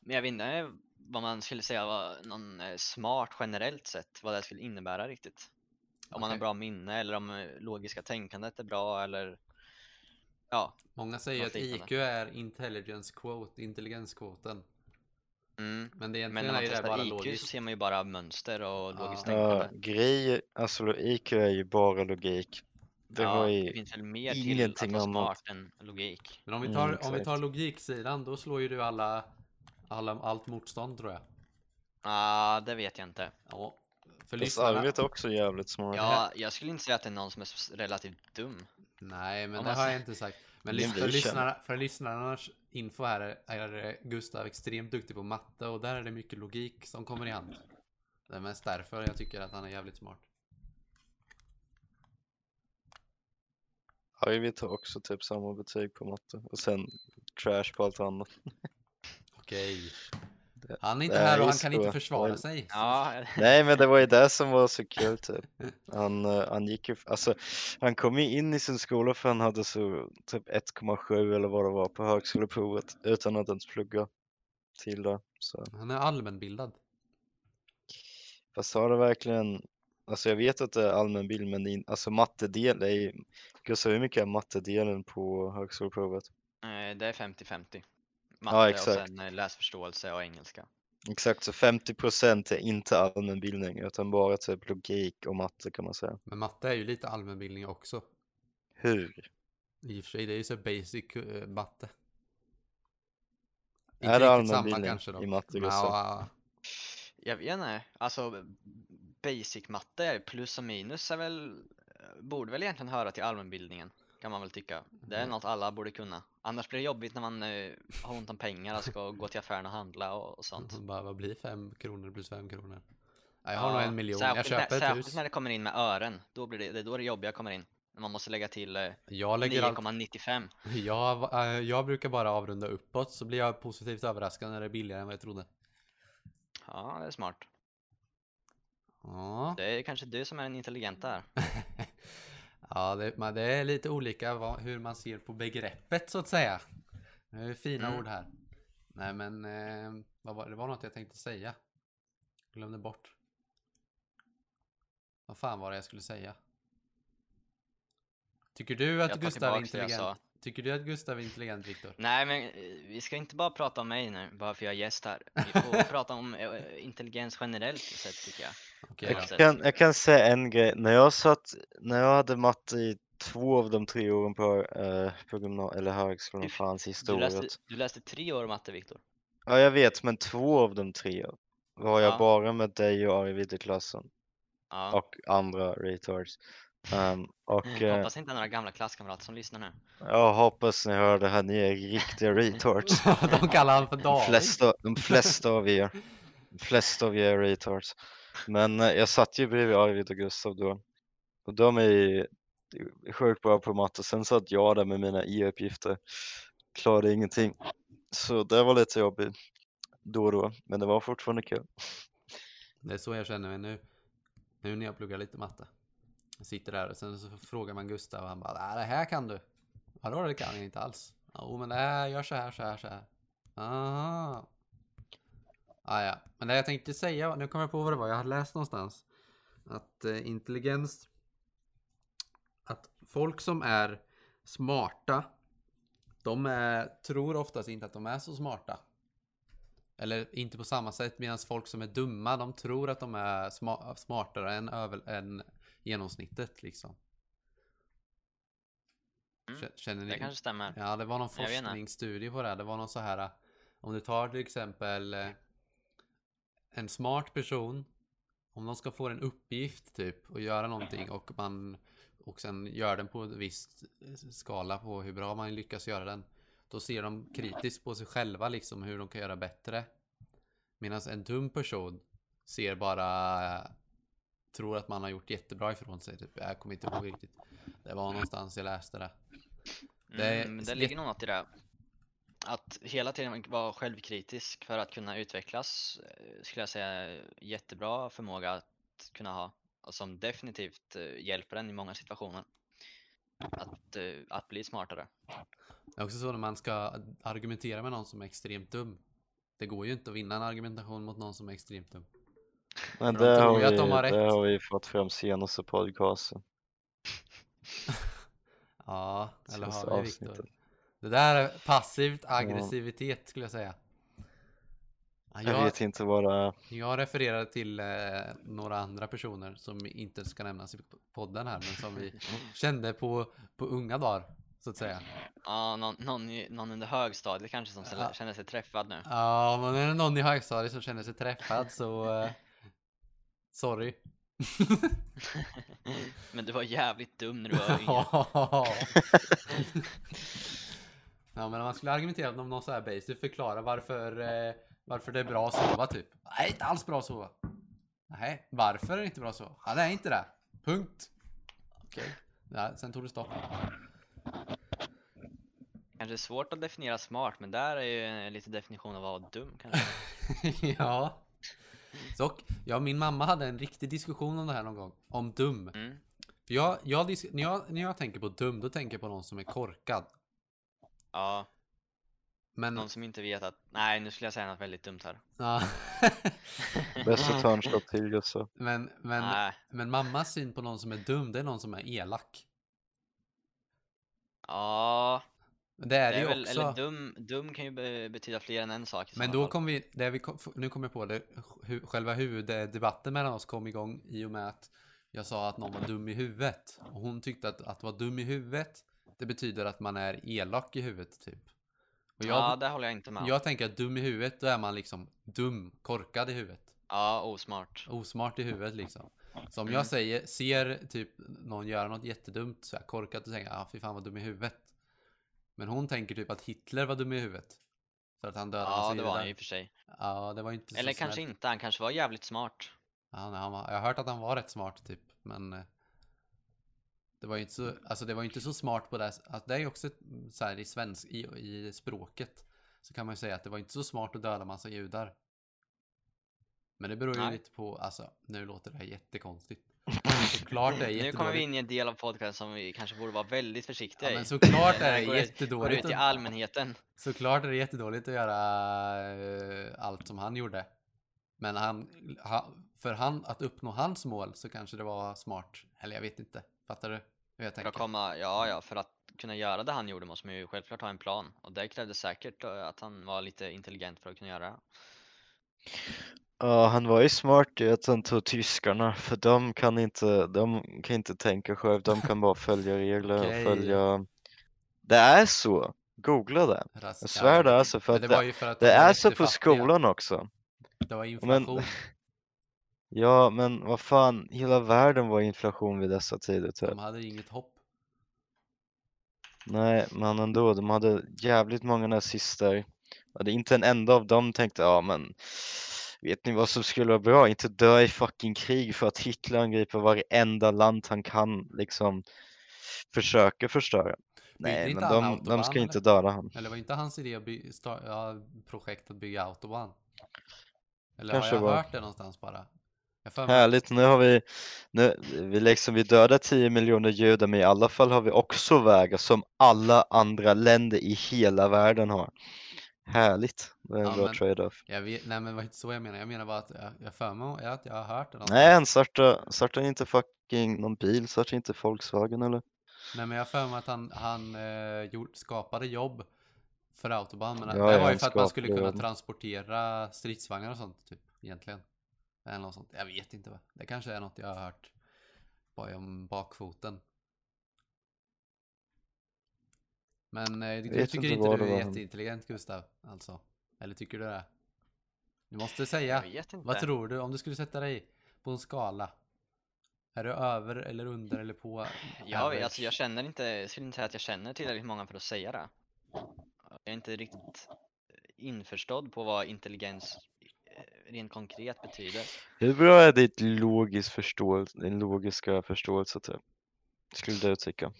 men jag vet inte vad man skulle säga var någon eh, smart generellt sett, vad det skulle innebära riktigt. Om man har bra minne eller om eh, logiska tänkandet är bra eller ja.
Många säger att. IQ är intelligence quote, intelligenskvoten.
Mm.
Men det
Men
egentligen
när man testar
bara
IQ så
logiskt.
ser man ju bara mönster och logiskt
Ja.
Ja,
tänkande.
grej, alltså IQ är ju bara logik. Det
ja,
har
det
ju
finns väl mer till att
ingenting
vara
annat.
smart än logik.
Men om vi
Mm,
tar, om vi tar logiksidan, då slår ju du alla, alla allt motstånd tror jag.
Ah, det vet jag inte.
Ja. För
Fast
lyssnarna.
Arvid är också jävligt smart.
Ja, jag skulle inte säga att det är någon som är relativt dum.
Nej, men
Om
det har jag inte sagt. Men lys-
vi
för, lyssnarna, för lyssnarnas info här är, är Gustav extremt duktig på matte och där är det mycket logik som kommer i hand. Det är mest därför jag tycker att han är jävligt smart.
Arvid tar också typ samma betyg på matte och sen trash på allt annat.
Okej.
Det-
Han är inte här
är
och han kan
så.
inte försvara sig.
Ja,
Nej men det var ju det som var så kul typ. Han, eh, han gick ju, alltså han kom ju in i sin skola för han hade så typ 1,7 eller vad det var på högskoleprovet utan att ens plugga till det. Så.
Han är allmänbildad.
Fast har det verkligen, alltså jag vet att det är allmänbild men in, alltså mattedel är ju, Gustav hur mycket är mattedelen på högskoleprovet?
det är 50-50.
Ja,
Matte och
exakt.
sen eh, läsförståelse och engelska.
Exakt, så 50% är inte allmänbildning utan bara typ logik och matte kan man säga.
Men matte är ju lite allmänbildning också.
Hur?
I och för sig, det är ju så basic uh, matte.
Är det allmänbildning i matte, Gustav?
ja,
Jag vet inte, alltså basic matte plus och minus är väl, borde väl egentligen höra till allmänbildningen. Kan man väl tycka. Det är
Mm.
något alla borde kunna. Annars blir det jobbigt när man eh, har ont om pengar och ska gå till affären och handla och, och sånt.
bara, vad blir fem kronor plus fem kronor? Ja, jag har nog
Ja,
en miljon. Jag
särskilt,
köper
när,
ett
särskilt
hus.
när det kommer in med ören. Då blir det, det är då det jobbiga kommer in. När man måste lägga till eh,
Jag lägger allt
9,95.
Jag, eh, jag brukar bara avrunda uppåt så blir jag positivt överraskad när det är billigare än vad jag trodde.
Ja, det är smart.
Ja,
Det är kanske du som är den intelligenta här.
Ja det, men det är lite olika vad, hur man ser på begreppet så att säga. Det är fina
Mm.
ord här. Nej men, eh, vad var, det var något jag tänkte säga. Glömde bort. Vad fan var det jag skulle säga? Tycker du att
Jag
Gustav är
jag
intelligent? Tycker du att Gustav är intelligent Viktor?
Nej men eh, vi ska inte bara prata om mig nu, bara för jag är gäst här. Vi får prata om eh, intelligens generellt sett tycker jag. Exakt.
Jag kan, jag kan säga en grej, när jag satt, när jag hade matte i två av de tre åren på, eh, på gymna- eller högskolan,
Du-
fan sista
Du läste, du läste tre år matte Viktor.
Ja jag vet, men två av de tre var jag
Ja.
bara med dig och Arvid i klassen
Ja.
och andra retards. Um, och eh,
Hoppas inte några gamla klasskamrater som lyssnar nu.
jag hoppas ni hör det här, ni är riktiga retards.
De kallar han för
De
David.
flesta, de flesta av er. De flesta av er är retards. Men eh, jag satt ju bredvid Arvid och Gustav då. Och de är eh, sjukt bra på matte. Sen satt jag där med mina i-uppgifter. Klarade ingenting. Så det var lite jobbigt då och då. Men det var fortfarande kul.
Det är så jag känner mig nu. Nu när jag pluggar lite matte. Jag sitter där och sen så frågar man Gustav och han bara "Nej, det här kan du. Vadå det kan jag inte alls. Jo men det här gör så här så här så här. Aha. Ah, ja. Men det jag tänkte säga, nu kommer jag på vad det var jag hade läst någonstans. Att eh, intelligens. Att folk som är smarta. De är, tror oftast inte att de är så smarta. Eller inte på samma sätt medan folk som är dumma de tror att de är sma- smartare än, över, än genomsnittet liksom.
Mm,
Kä- Känner ni?
Det kanske stämmer.
Ja, det var någon forskningsstudie på det. Det var någon så här. Om du tar till exempel eh, en smart person. Om de ska få en uppgift typ och göra någonting och man och sen gör den på en viss skala på hur bra man lyckas göra den. Då ser de kritiskt på sig själva liksom hur de kan göra bättre. Medan en dum person ser bara tror att man har gjort jättebra ifrån sig. Typ. Jag kommer inte ihåg riktigt. Det var någonstans jag läste det. Det
Mm, det ligger nog något i det. Att hela tiden vara självkritisk för att kunna utvecklas eh, skulle jag säga jättebra förmåga att kunna ha och som definitivt eh, hjälper en i många situationer. Att, eh, att bli smartare.
Det är också så när man ska argumentera med någon som är extremt dum. Det går ju inte att vinna en argumentation mot någon som är extremt dum.
Men
de
det har, vi,
de har
det har vi fått fram senaste podcasten.
Ja, eller har vi Viktor? Det där är passivt aggressivitet skulle jag säga. Ja,
Jag
Jag,
vet inte vad det är.
jag refererar till eh, några andra personer som inte ska nämnas i podden här, men som vi kände på, på unga dagar, så att säga.
Ja, någon, någon, i- någon under högstadiet kanske som
Ja.
känner sig träffad nu.
Ja, men är det någon i högstadiet som känner sig träffad så... Eh, sorry.
Men du var jävligt dum när du var yngre.
Ja, men om man skulle argumentera om någon så här basic, förklara varför, eh, varför det är bra att sova typ. Nej, inte alls bra att sova. Nej, varför är det inte bra att sova? Ja, det är inte det. Punkt. Okej. Ja, sen tog det stopp.
Kanske svårt att definiera smart, men där är ju en lite definition av att vara dum kanske.
ja. Dock, ja, min mamma hade en riktig diskussion om det här någon gång. Om dum.
Mm.
För jag, jag, när, jag, när jag tänker på dum, då tänker jag på någon som är korkad.
Ja,
Men...
någon som inte vet att, nej nu skulle jag säga något väldigt dumt här.
Ja.
Bäst att ta en shot till Gustav.
men, men,
Nej,
men mammas syn på någon som är dum, det är någon som är elak.
ja,
Men det är
det
det
är
ju
väl,
också.
eller dum, dum kan ju be, betyda fler än en sak
Men då
fall.
kom vi, det vi kom, nu kommer jag på det, hu, själva huvuddebatten mellan oss kom igång i och med att jag sa att någon var dum i huvudet. Och hon tyckte att, att vara dum i huvudet, det betyder att man är elak i huvudet typ. Och jag,
Ja, det håller jag inte med om.
jag tänker att dum i huvudet, då är man liksom dum, korkad i huvudet.
Ja, osmart.
Osmart i huvudet liksom. Så om
Mm.
jag säger, ser typ någon göra något jättedumt, så här korkat, och tänker ah, fy fan vad dum i huvudet. Men hon tänker typ att Hitler var dum i huvudet. För att han dödade
Ja, det var han ju i och för sig.
Ja, det var inte så
Eller kanske
snällt.
inte, han kanske var jävligt smart.
Ja, nej, han var, jag har hört att han var rätt smart typ, men eh, det var ju inte så, alltså det var inte så smart på det, alltså, det är ju också mm, så här i svensk, i, i språket, så kan man ju säga att det var inte så smart att döda massa judar. Men det beror ju
Nej.
lite på, alltså nu låter det här jättekonstigt. Såklart är
Nu kommer vi
jättedåligt.
in i en del av podcasten som vi kanske borde vara väldigt försiktiga
Ja,
i.
men såklart är det
ut- Går
jättedåligt.
ut
att-
allmänheten.
Såklart är det jättedåligt att göra eh, allt som han gjorde. Men han, ha, för han, att uppnå hans mål så kanske det var smart. Eller jag vet inte. Fattar du hur jag
För
tänker?
att komma, ja, ja, för att kunna göra det han gjorde måste man ju självklart ha en plan. Och det krävdes säkert eh, att han var lite intelligent för att kunna göra det.
Ja, han var ju smart i att han tog tyskarna, för de kan inte, de kan inte tänka själv, de kan bara följa regler
Okej.
och följa... Det är så! Googla det. Jag svär det är så, för
men
att
var
det,
ju för att
det är så på skolan också.
Det var inflation.
Ja, men vad fan, hela världen var i inflation vid dessa tider typ.
De hade inget hopp.
Nej, men ändå, de hade jävligt många nazister. Är inte en enda av dem tänkte, ja men vet ni vad som skulle vara bra? Inte dö i fucking krig för att Hitler angriper varenda land han kan liksom försöka förstöra. Nej, men de, de ska
eller?
inte döda han.
Eller var inte hans idé att by- sta- ja, projekt att bygga autobahn? Eller
Kanske
har jag
var.
hört det någonstans bara?
Härligt, nu har vi, nu, vi liksom, vi dödar 10 miljoner judar men i alla fall har vi också vägar som alla andra länder i hela världen har. Härligt, det är en
Ja,
bra
men-
trade-off.
Jag vet, nej men det var inte så jag menar. Jag menar bara att jag, jag för mig att jag har hört det.
Nej, han startar, startar inte fucking någon bil, startar inte Volkswagen eller?
Nej men jag för mig att han, han eh, gjort, skapade jobb för autobahn. Men
Ja,
det var ju för att man skulle kunna transportera stridsvagnar och sånt typ egentligen. Eller något sånt. Jag vet inte. Va? Det kanske är något jag har hört bara om bakfoten. Men eh, du tycker
inte
inte du är jätteintelligent Gustav? Alltså? Eller tycker du det? Du måste säga.
Jag vet inte.
Vad tror du om du skulle sätta dig på en skala? Är du över eller under eller på? Average?
alltså, jag känner inte, jag skulle inte säga att jag känner tillräckligt många för att säga det. Jag är inte riktigt införstådd på vad intelligens eh, rent konkret betyder.
Hur bra är ditt logisk förståelse, din logiska förståelse typ? Skulle du tycka?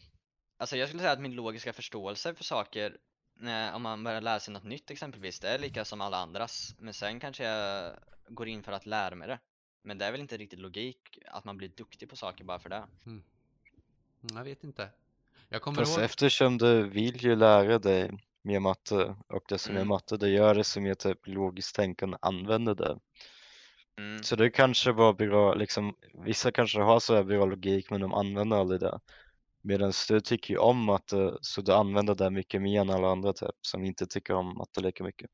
Alltså jag skulle säga att min logiska förståelse för saker, när, om man börjar lära sig något nytt exempelvis, det är lika som alla andras. Men sen kanske jag går in för att lära mig det. Men det är väl inte riktigt logik att man blir duktig på saker bara för det.
Mm, Jag vet inte. Jag kommer
Fast
ihåg.
eftersom du vill ju lära dig mer matte och desto mer
Mm.
matte du gör desto mer typ logiskt tänkande använder det.
Mm.
Så det kanske var bra, liksom, vissa kanske har så här bra logik men de använder aldrig det. Medan du tycker ju om matte så du använder det mycket mer än alla andra typ som inte tycker om matte lika mycket.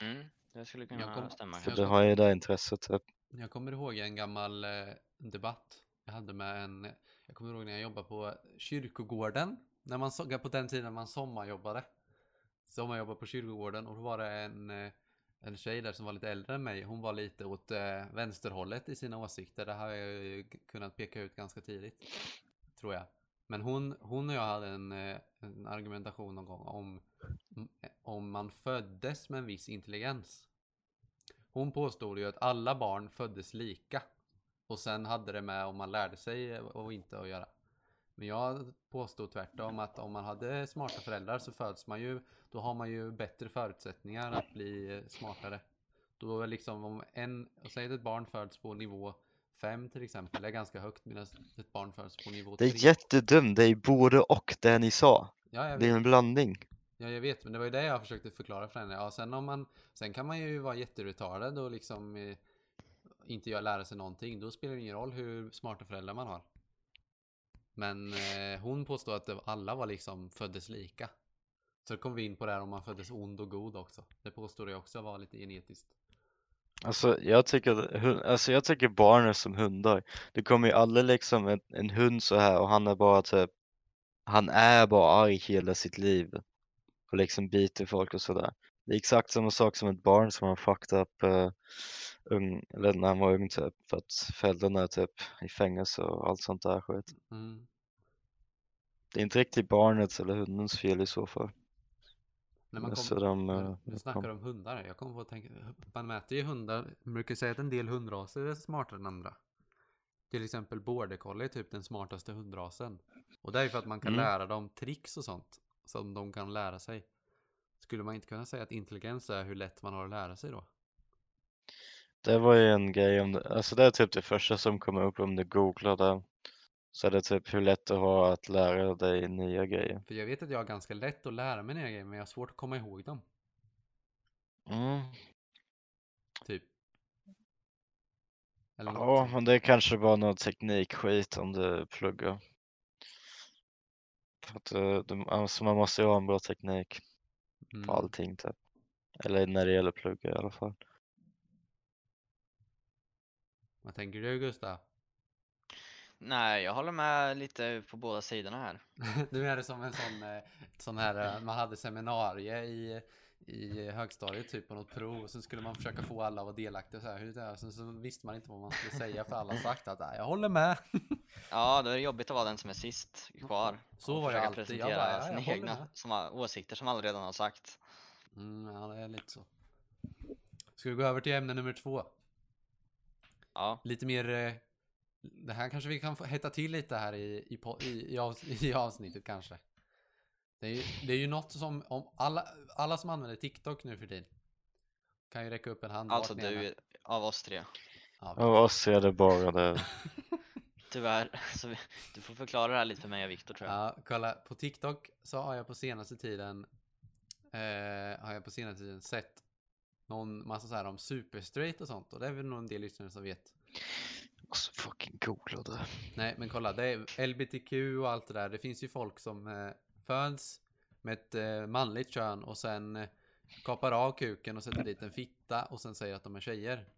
Mm. Det skulle kunna
Jag kom-
stämma
För du har ju det intresset typ.
Jag kommer ihåg en gammal eh, debatt jag hade med en, jag kommer ihåg när jag jobbade på kyrkogården, när man såg på den tiden man sommarjobbade. Sommarjobbade på kyrkogården och då var det en, eh, en tjej där som var lite äldre än mig. Hon var lite åt eh, vänsterhållet i sina åsikter. Det har jag ju kunnat peka ut ganska tidigt. Tror jag. Men hon, hon och jag hade en, eh, en argumentation någon gång om eh, om man föddes med en viss intelligens. Hon påstod ju att alla barn föddes lika. Och sen hade det med om man lärde sig och inte att göra. Men jag påstår tvärtom att om man hade smarta föräldrar så föds man ju, då har man ju bättre förutsättningar att bli smartare. Då är liksom om en, säg att ett barn föds på nivå 5 till exempel, är ganska högt medan ett barn föds på nivå
Det
3.
är jättedumt, det är både och det ni sa.
Ja,
Det är en blandning.
Ja, jag vet, men det var ju det jag försökte förklara för henne. Ja, sen om man, sen kan man ju vara jätteretarded och liksom eh, inte lära sig någonting. Då spelar det ingen roll hur smarta föräldrar man har. Men eh, hon påstår att det, alla var liksom föddes lika. Så kom vi in på det här om man föddes ond och god också. Det påstår jag också var lite genetiskt.
Alltså jag tycker, alltså jag tycker barn är som hundar. Det kommer ju aldrig liksom en, en hund så här och han är bara typ, han är bara arg hela sitt liv. Och liksom biter folk och sådär. Det är exakt samma sak som ett barn som har fucked up uh, ung, eller när han var ung typ. För att föräldrarna är typ i fängelse och allt sånt där skit.
Mm.
Det är inte riktigt barnets eller hundens fel i så fall.
När man kom,
de,
men
eh, de
snackar
kom-
om hundar. Jag kommer på att tänka, man mäter ju hundar, man brukar säga att en del hundraser är smartare än andra. Till exempel border collie är typ den smartaste hundrasen. Och det är ju för att man kan
Mm.
lära dem tricks och sånt. Som de kan lära sig. Skulle man inte kunna säga att intelligens är hur lätt man har att lära sig då?
Det var ju en grej om det, alltså det är typ det första som kommer upp om du googlar det. Så är det typ hur lätt det har att lära dig nya grejer.
För jag vet att jag har ganska lätt att lära mig nya grejer men jag har svårt att komma ihåg dem.
Mm.
Typ. Eller
Ja,
något.
men det är kanske bara någon teknikskit om du pluggar. För att eh, du, alltså man måste ju ha en bra teknik på
Mm.
allting typ. Eller när det gäller plugga i alla fall.
Vad tänker du Gustav?
Nej, jag håller med lite på båda sidorna här.
Nu är det som en sån, eh, sån här, eh, man hade seminarie i, i högstadiet typ på något prov och sen skulle man försöka få alla att vara delaktiga så här, hur det är. Sen så visste man inte vad man skulle säga för alla sagt att "Nej, jag håller med.
Ja, då är det jobbigt att vara den som är sist kvar.
Så var jag alltid. Jag
presentera
bara, "Ja, jag
sina egna
med."
som åsikter som alla redan har sagt.
Mm, ja, det är lite så. Ska vi gå över till ämne nummer två?
Ja,
Lite mer, eh, det här kanske vi kan få hetta till lite här i, i, i, i, avs, i avsnittet kanske. Det är, ju, det är ju något som, om alla, alla som använder TikTok nu för tiden kan ju räcka upp en hand.
alltså
är.
du av oss tre.
Ja,
Av oss är det bara det.
Tyvärr. Så vi, du får förklara det här lite för mig och Viktor tror jag.
Ja, kolla på TikTok så har jag på senaste tiden eh, har jag på senaste tiden sett någon massa så här om superstraight och sånt och det är väl nog en del lyssnare som vet.
Och så fucking googla det.
Nej, men kolla, det är LBTQ och allt det där. Det finns ju folk som eh, föds med ett eh, manligt kön och sen eh, kapar av kuken och sätter dit en fitta och sen säger att de är tjejer.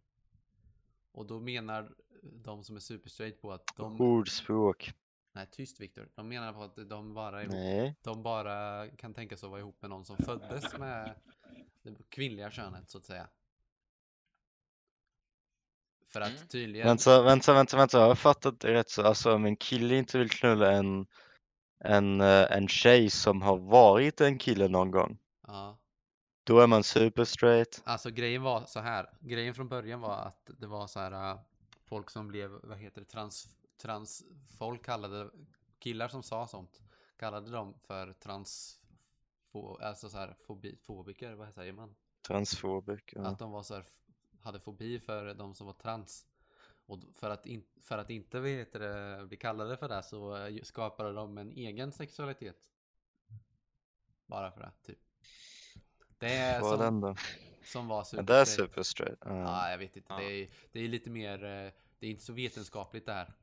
Och då menar de som är superstraight på att de...
Ordspråk.
Nej, tyst Viktor. De menar på att de bara är de bara kan tänka sig att vara ihop med någon som föddes med det kvinnliga könet så att säga. För att
Mm.
tydligen...
Vänta, vänta, vänta, vänta. Har jag fattat det rätt så? Alltså om en kille inte vill knulla en, en, eh, en tjej som har varit en kille någon gång.
Ja.
Då är man super straight.
Alltså grejen var så här. Grejen från början var att det var så här äh, folk som blev, vad heter det, trans, trans, folk kallade, killar som sa sånt, kallade dem för trans, fo, alltså så här fobi, fobiker, vad säger man?
Transfobik. Ja.
Att de var så här, hade fobi för de som var trans. Och för att, in, för att inte heter det, bli kallade för det så eh, skapade de en egen sexualitet. Bara för det, typ. Det är
Vad
som,
då?
som var
Ja, det är super straight. Ja.
Ja, jag vet inte.
Ja.
Det, är, det är lite mer, eh, det är inte så vetenskapligt det här.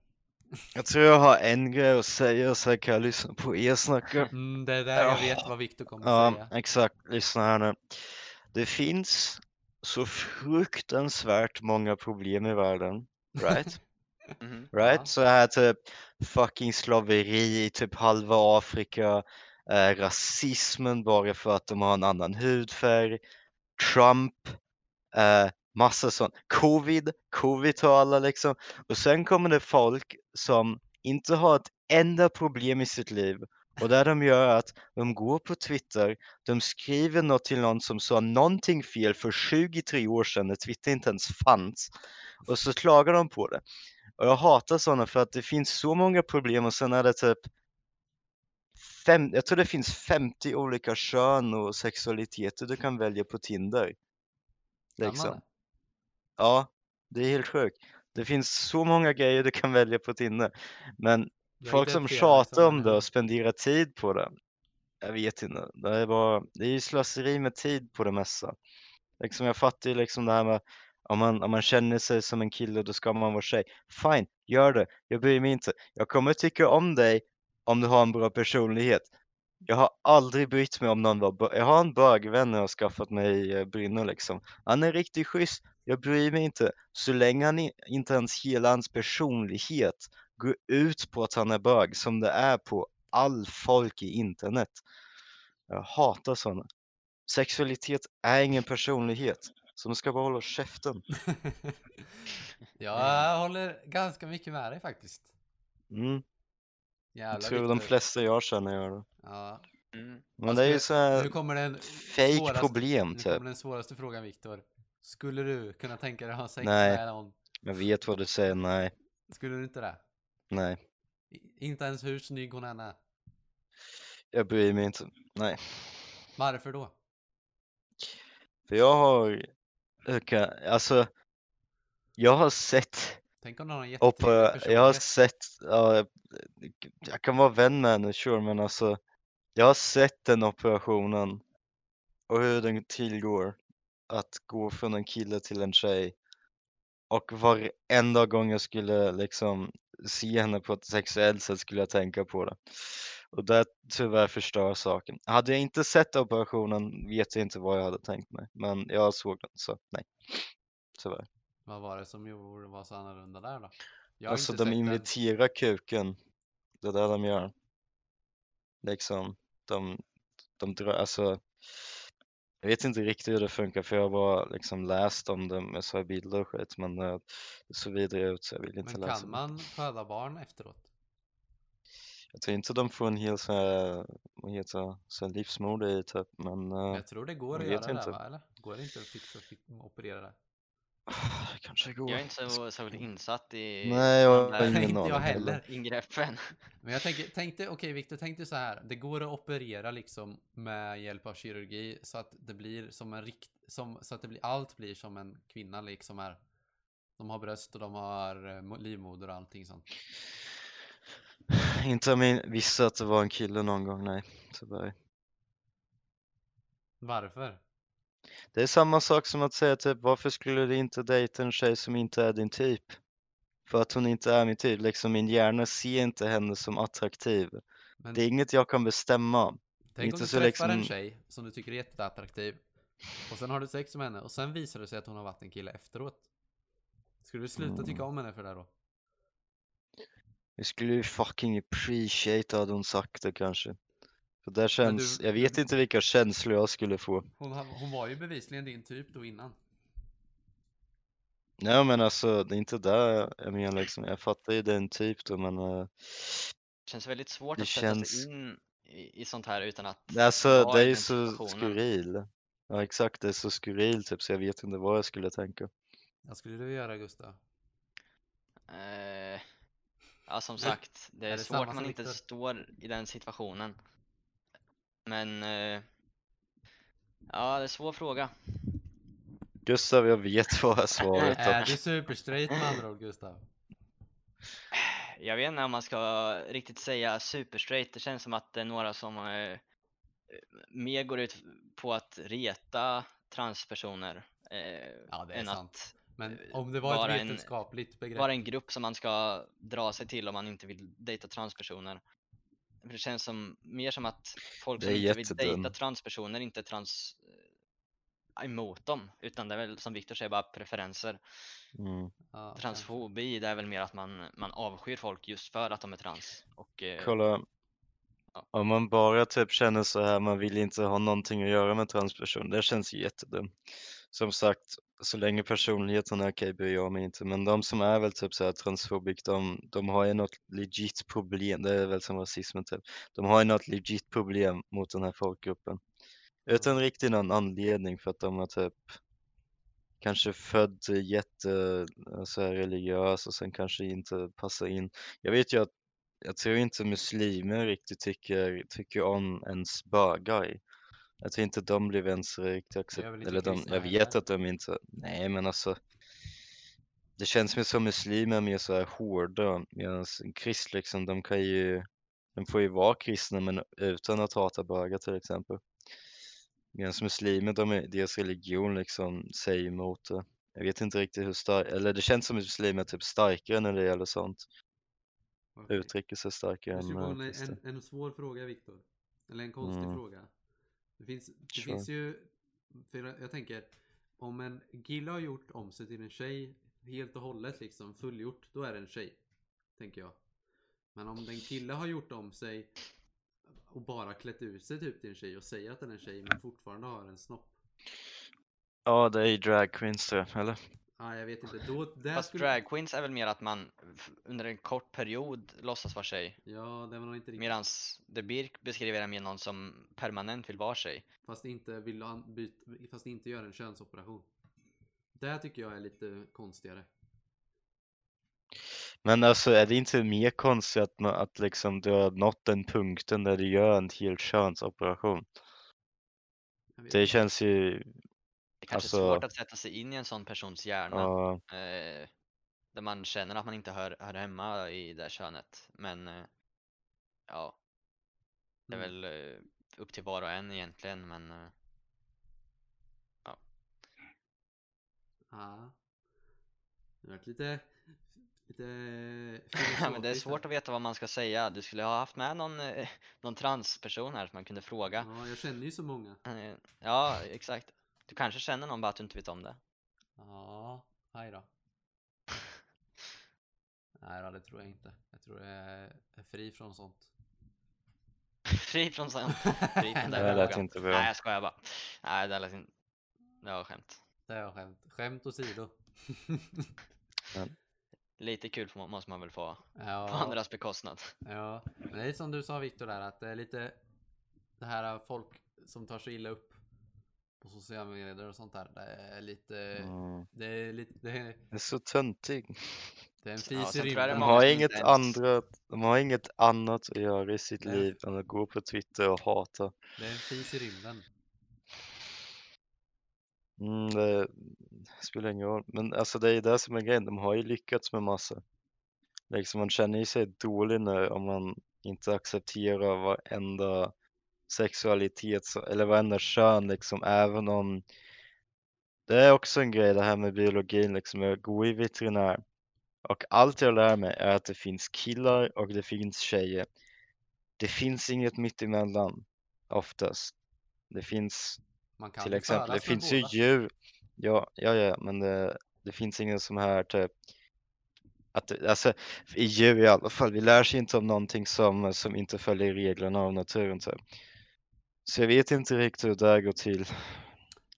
Jag tror jag har en grej att säga så här kan jag lyssna på er snacka.
Mm, det är där jag vet vad Viktor kommer
Ja,
säga.
exakt. Lyssna här nu. Det finns så fruktansvärt många problem i världen. Right?
Mhm.
Right?
Ja.
Så här typ fucking slaveri i typ halva Afrika, eh, rasismen bara för att de har en annan hudfärg, Trump, eh, massa sånt. Covid, covid har alla liksom. Och sen kommer det folk som inte har ett enda problem i sitt liv och det de gör att de går på Twitter, de skriver något till någon som sa någonting fel för 23 år sedan när Twitter inte ens fanns och så klagar de på det. Och jag hatar sådana för att det finns så många problem och sen är det typ fem, jag tror det finns 50 olika kön och sexualiteter du kan välja på Tinder. Liksom. Ja, det är helt sjukt. Det finns så många grejer du kan välja på Tinder. Men
Jag
folk som
identifierar
tjatar om det och spenderar tid på det. Jag vet inte. Det är bara, det är ju slöseri med tid på det mesta. Liksom jag fattar ju liksom det här med om man, om man känner sig som en kille då ska man vara tjej. Fine, gör det. Jag bryr mig inte. Jag kommer tycka om dig om du har en bra personlighet. Jag har aldrig brytt mig om någon var bö- Jag har en bögvän jag har skaffat mig i eh, Brynne liksom. Han är riktigt schysst. Jag bryr mig inte. Så länge han inte ens hela hans personlighet går ut på att han är bög som det är på all folk i internet. Jag hatar sådana. Sexualitet är ingen personlighet. Så man ska bara hålla käften.
jag håller ganska mycket med dig faktiskt.
Mm. Jag tror de
Viktor.
flesta jag känner gör det.
Ja.
Mm.
Men
Vad
det är ju
skulle-
så
Nu
här
kommer den
fake
svåraste-
problem
Nu
typ.
kommer den svåraste frågan Viktor. Skulle du kunna tänka dig att ha sex
Nej.
med någon?
Jag vet vad du säger, nej,
Skulle du inte det?
nej.
Inte ens hur snygg hon än är.
Jag bryr mig inte. Nej.
Varför då?
För jag har, alltså, jag har sett,
Tänk om någon har
och på, jag har sett, ja, jag kan vara vän med henne, sure, men alltså, jag har sett den operationen och hur den tillgår att gå från en kille till en tjej. Och varenda gång jag skulle liksom se henne på ett sexuellt sätt skulle jag tänka på det. Och det tyvärr förstör saken. Hade jag inte sett operationen vet jag inte vad jag hade tänkt mig. Men jag såg den, så nej. Tyvärr.
Vad var det som gjorde var så annorlunda där då? Jag
Alltså de
sett den.
kuken. Det är det de gör. Liksom, de, de drar, alltså. Jag vet inte riktigt hur det funkar för jag har bara liksom läst om det med så här bilder och skit men eh, det såg vidare ut så jag vill inte
Men
läsa.
kan
mer.
man föda barn efteråt?
Jag tror inte de får en hel så här, vad heter så här livsmoder i typ men eh,
Jag tror det går att göra det
inte.
va? Eller? Går det inte att fixa och operera det?
Det kanske går.
Jag är inte så särskilt insatt i
Nej, jag
de
har
där
ingen
Inte jag heller.
ingreppen.
Men jag tänker, tänkte, okej Viktor, tänkte så här. Det går att operera liksom med hjälp av kirurgi så att det blir som en rikt, som, så att det blir, allt blir som en kvinna liksom är. De har bröst och de har eh, mo- livmoder och allting sånt.
Inte om jag visste att det var en kille någon gång, nej. Tyvärr.
Varför?
Det är samma sak som att säga typ varför skulle du inte dejta en tjej som inte är din typ? För att hon inte är min typ, liksom min hjärna ser inte henne som attraktiv.
Men
Det är inget jag kan bestämma.
tänk om
inte
du
så
träffar en
liksom-
tjej som du tycker är jätteattraktiv. Och sen har du sex med henne och sen visar det sig att hon har varit en kille efteråt. Skulle du sluta tycka
Mm.
om henne för det då?
Jag skulle ju fucking appreciate hade hon sagt det kanske. För där känns,
du-
jag vet
du-
inte vilka känslor jag skulle få.
Hon, hon var ju bevisligen din typ då innan.
Nej men alltså det är inte där jag menar liksom, jag fattar ju den typ då men eh,
Känns väldigt svårt
Det
att sätta
känns-
sig in i, i sånt här utan att
alltså det är ju så skurril. Ja exakt, det är så skurril typ så jag vet inte vad jag skulle tänka.
Vad skulle du göra Gustav?
Eh, ja som sagt, det
är
är,
det
svårt man inte står i den situationen. Men eh, ja, det är en svår fråga.
Gustav jag vet vad svaret
Är
dock.
du superstraight med andra ord Gustav?
Jag vet inte om man ska riktigt säga superstraight. Det känns som att det är några som eh, mer går ut på att reta transpersoner eh,
Ja, det är
än
sant.
att
Men
eh,
om det var ett
en-
vetenskapligt begrepp.
vara en grupp som man ska dra sig till om man inte vill dejta transpersoner. För det känns som, mer som att folk som inte vill dejta transpersoner inte är trans eh, emot dem, utan det är väl som Viktor säger bara preferenser.
Mm.
Transfobi, det är väl mer att man, man avskyr folk just för att de är trans. Och, eh,
Kolla.
Ja.
Om man bara typ känner så här, man vill inte ha någonting att göra med transperson, det känns ju jättedumt. Som sagt, så länge personligheten är okej bryr jag mig inte, men de som är väl typ så här transfobik, de, de har ju något legit problem, det är väl som rasismen typ. De har ju något legit problem mot den här folkgruppen. Utan riktigt någon anledning för att de har typ kanske född jätte så här religiös och sen kanske inte passar in. Jag vet ju att jag tror inte muslimer riktigt tycker, tycker om ens bögar. Jag tror inte de blir ens riktigt accepterade. Eller de, jag vet att de inte, nej men alltså. Det känns mer som muslimer är mer så här hårda medan krist liksom, de kan ju, de får ju vara kristna men utan att hata bögar till exempel. Medan muslimer, de är, deras religion liksom säger emot det. Jag vet inte riktigt hur stark, eller det känns som muslimer är typ starkare när det gäller sånt.
Okej.
Uttrycker sig starkare än
en, en svår fråga Viktor. Eller en konstig
Mm.
fråga. Det finns, det
Kör.
finns ju, för jag jag tänker, om en kille har gjort om sig till en tjej helt och hållet liksom, fullgjort, då är det en tjej. Tänker jag. Men om den kille har gjort om sig och bara klätt ut sig typ till en tjej och säger att den är en tjej men fortfarande har en snopp.
Ja, det är ju drag queens tror jag, eller?
Ja, jag vet inte. Då, där
Fast
skulle...
drag queens är väl mer att man under en kort period låtsas vara tjej.
Ja, det var nog inte riktigt.
Medans The Birk beskriver det mer någon som permanent vill vara tjej.
Fast inte vill an- byt, fast inte gör en könsoperation. Det tycker jag är lite konstigare.
Men alltså är det inte mer konstigt att, man, att liksom du har nått den punkten där du gör en hel könsoperation? Det känns ju,
kanske
Alltså-
är svårt att sätta sig in i en sån persons hjärna.
ja,
Eh, där man känner att man inte hör, hör hemma i det könet. Men eh, ja, det är
Mm.
väl eh, upp till var och en egentligen. Men eh,
Ja. Det har varit lite... Lite
Ja, men det är svårt att veta vad man ska säga. Du skulle ha haft med någon, eh, någon transperson här som man kunde fråga.
Ja, jag känner ju så många.
Ja, exakt. Du kanske känner någon bara att du inte vet om det.
Ja, aj då. Nej då, det tror jag inte. Jag tror jag är är fri från sånt.
Fri från sånt. Fri från
det lät inte bra.
Nej, jag skojar bara. Nej, det lät inte... Det var skämt.
Det är skämt. Skämt åsido.
Lite kul man- måste man väl få på
ja,
andras bekostnad.
ja, men det är som du sa Viktor där att det är lite det här folk som tar sig illa upp på sociala medier och sånt där. Det är lite,
mm.
det är lite, det är,
det är så töntig.
det är en
Ja,
fis
sen
i
De
rymden.
många
har inget
ens-
andra, de har inget annat att göra i sitt
Nej.
liv än att gå på Twitter och hata.
Det är en fis i rymden.
Mm, det spelar ingen roll. Men alltså det är det som är grejen, de har ju lyckats med massa. Liksom man känner ju sig dålig nu om man inte accepterar varenda sexualitet eller varenda kön liksom, även om det är också en grej det här med biologin liksom, jag går i veterinär och allt jag lär mig är att det finns killar och det finns tjejer. Det finns inget mittemellan oftast. Det finns till exempel, det finns ju djur. Ja, ja, ja, men det, det finns ingen som här typ att, alltså, i djur i alla fall, vi lär sig inte om någonting som, som inte följer reglerna av naturen. Typ. Så jag vet inte riktigt hur det här går till.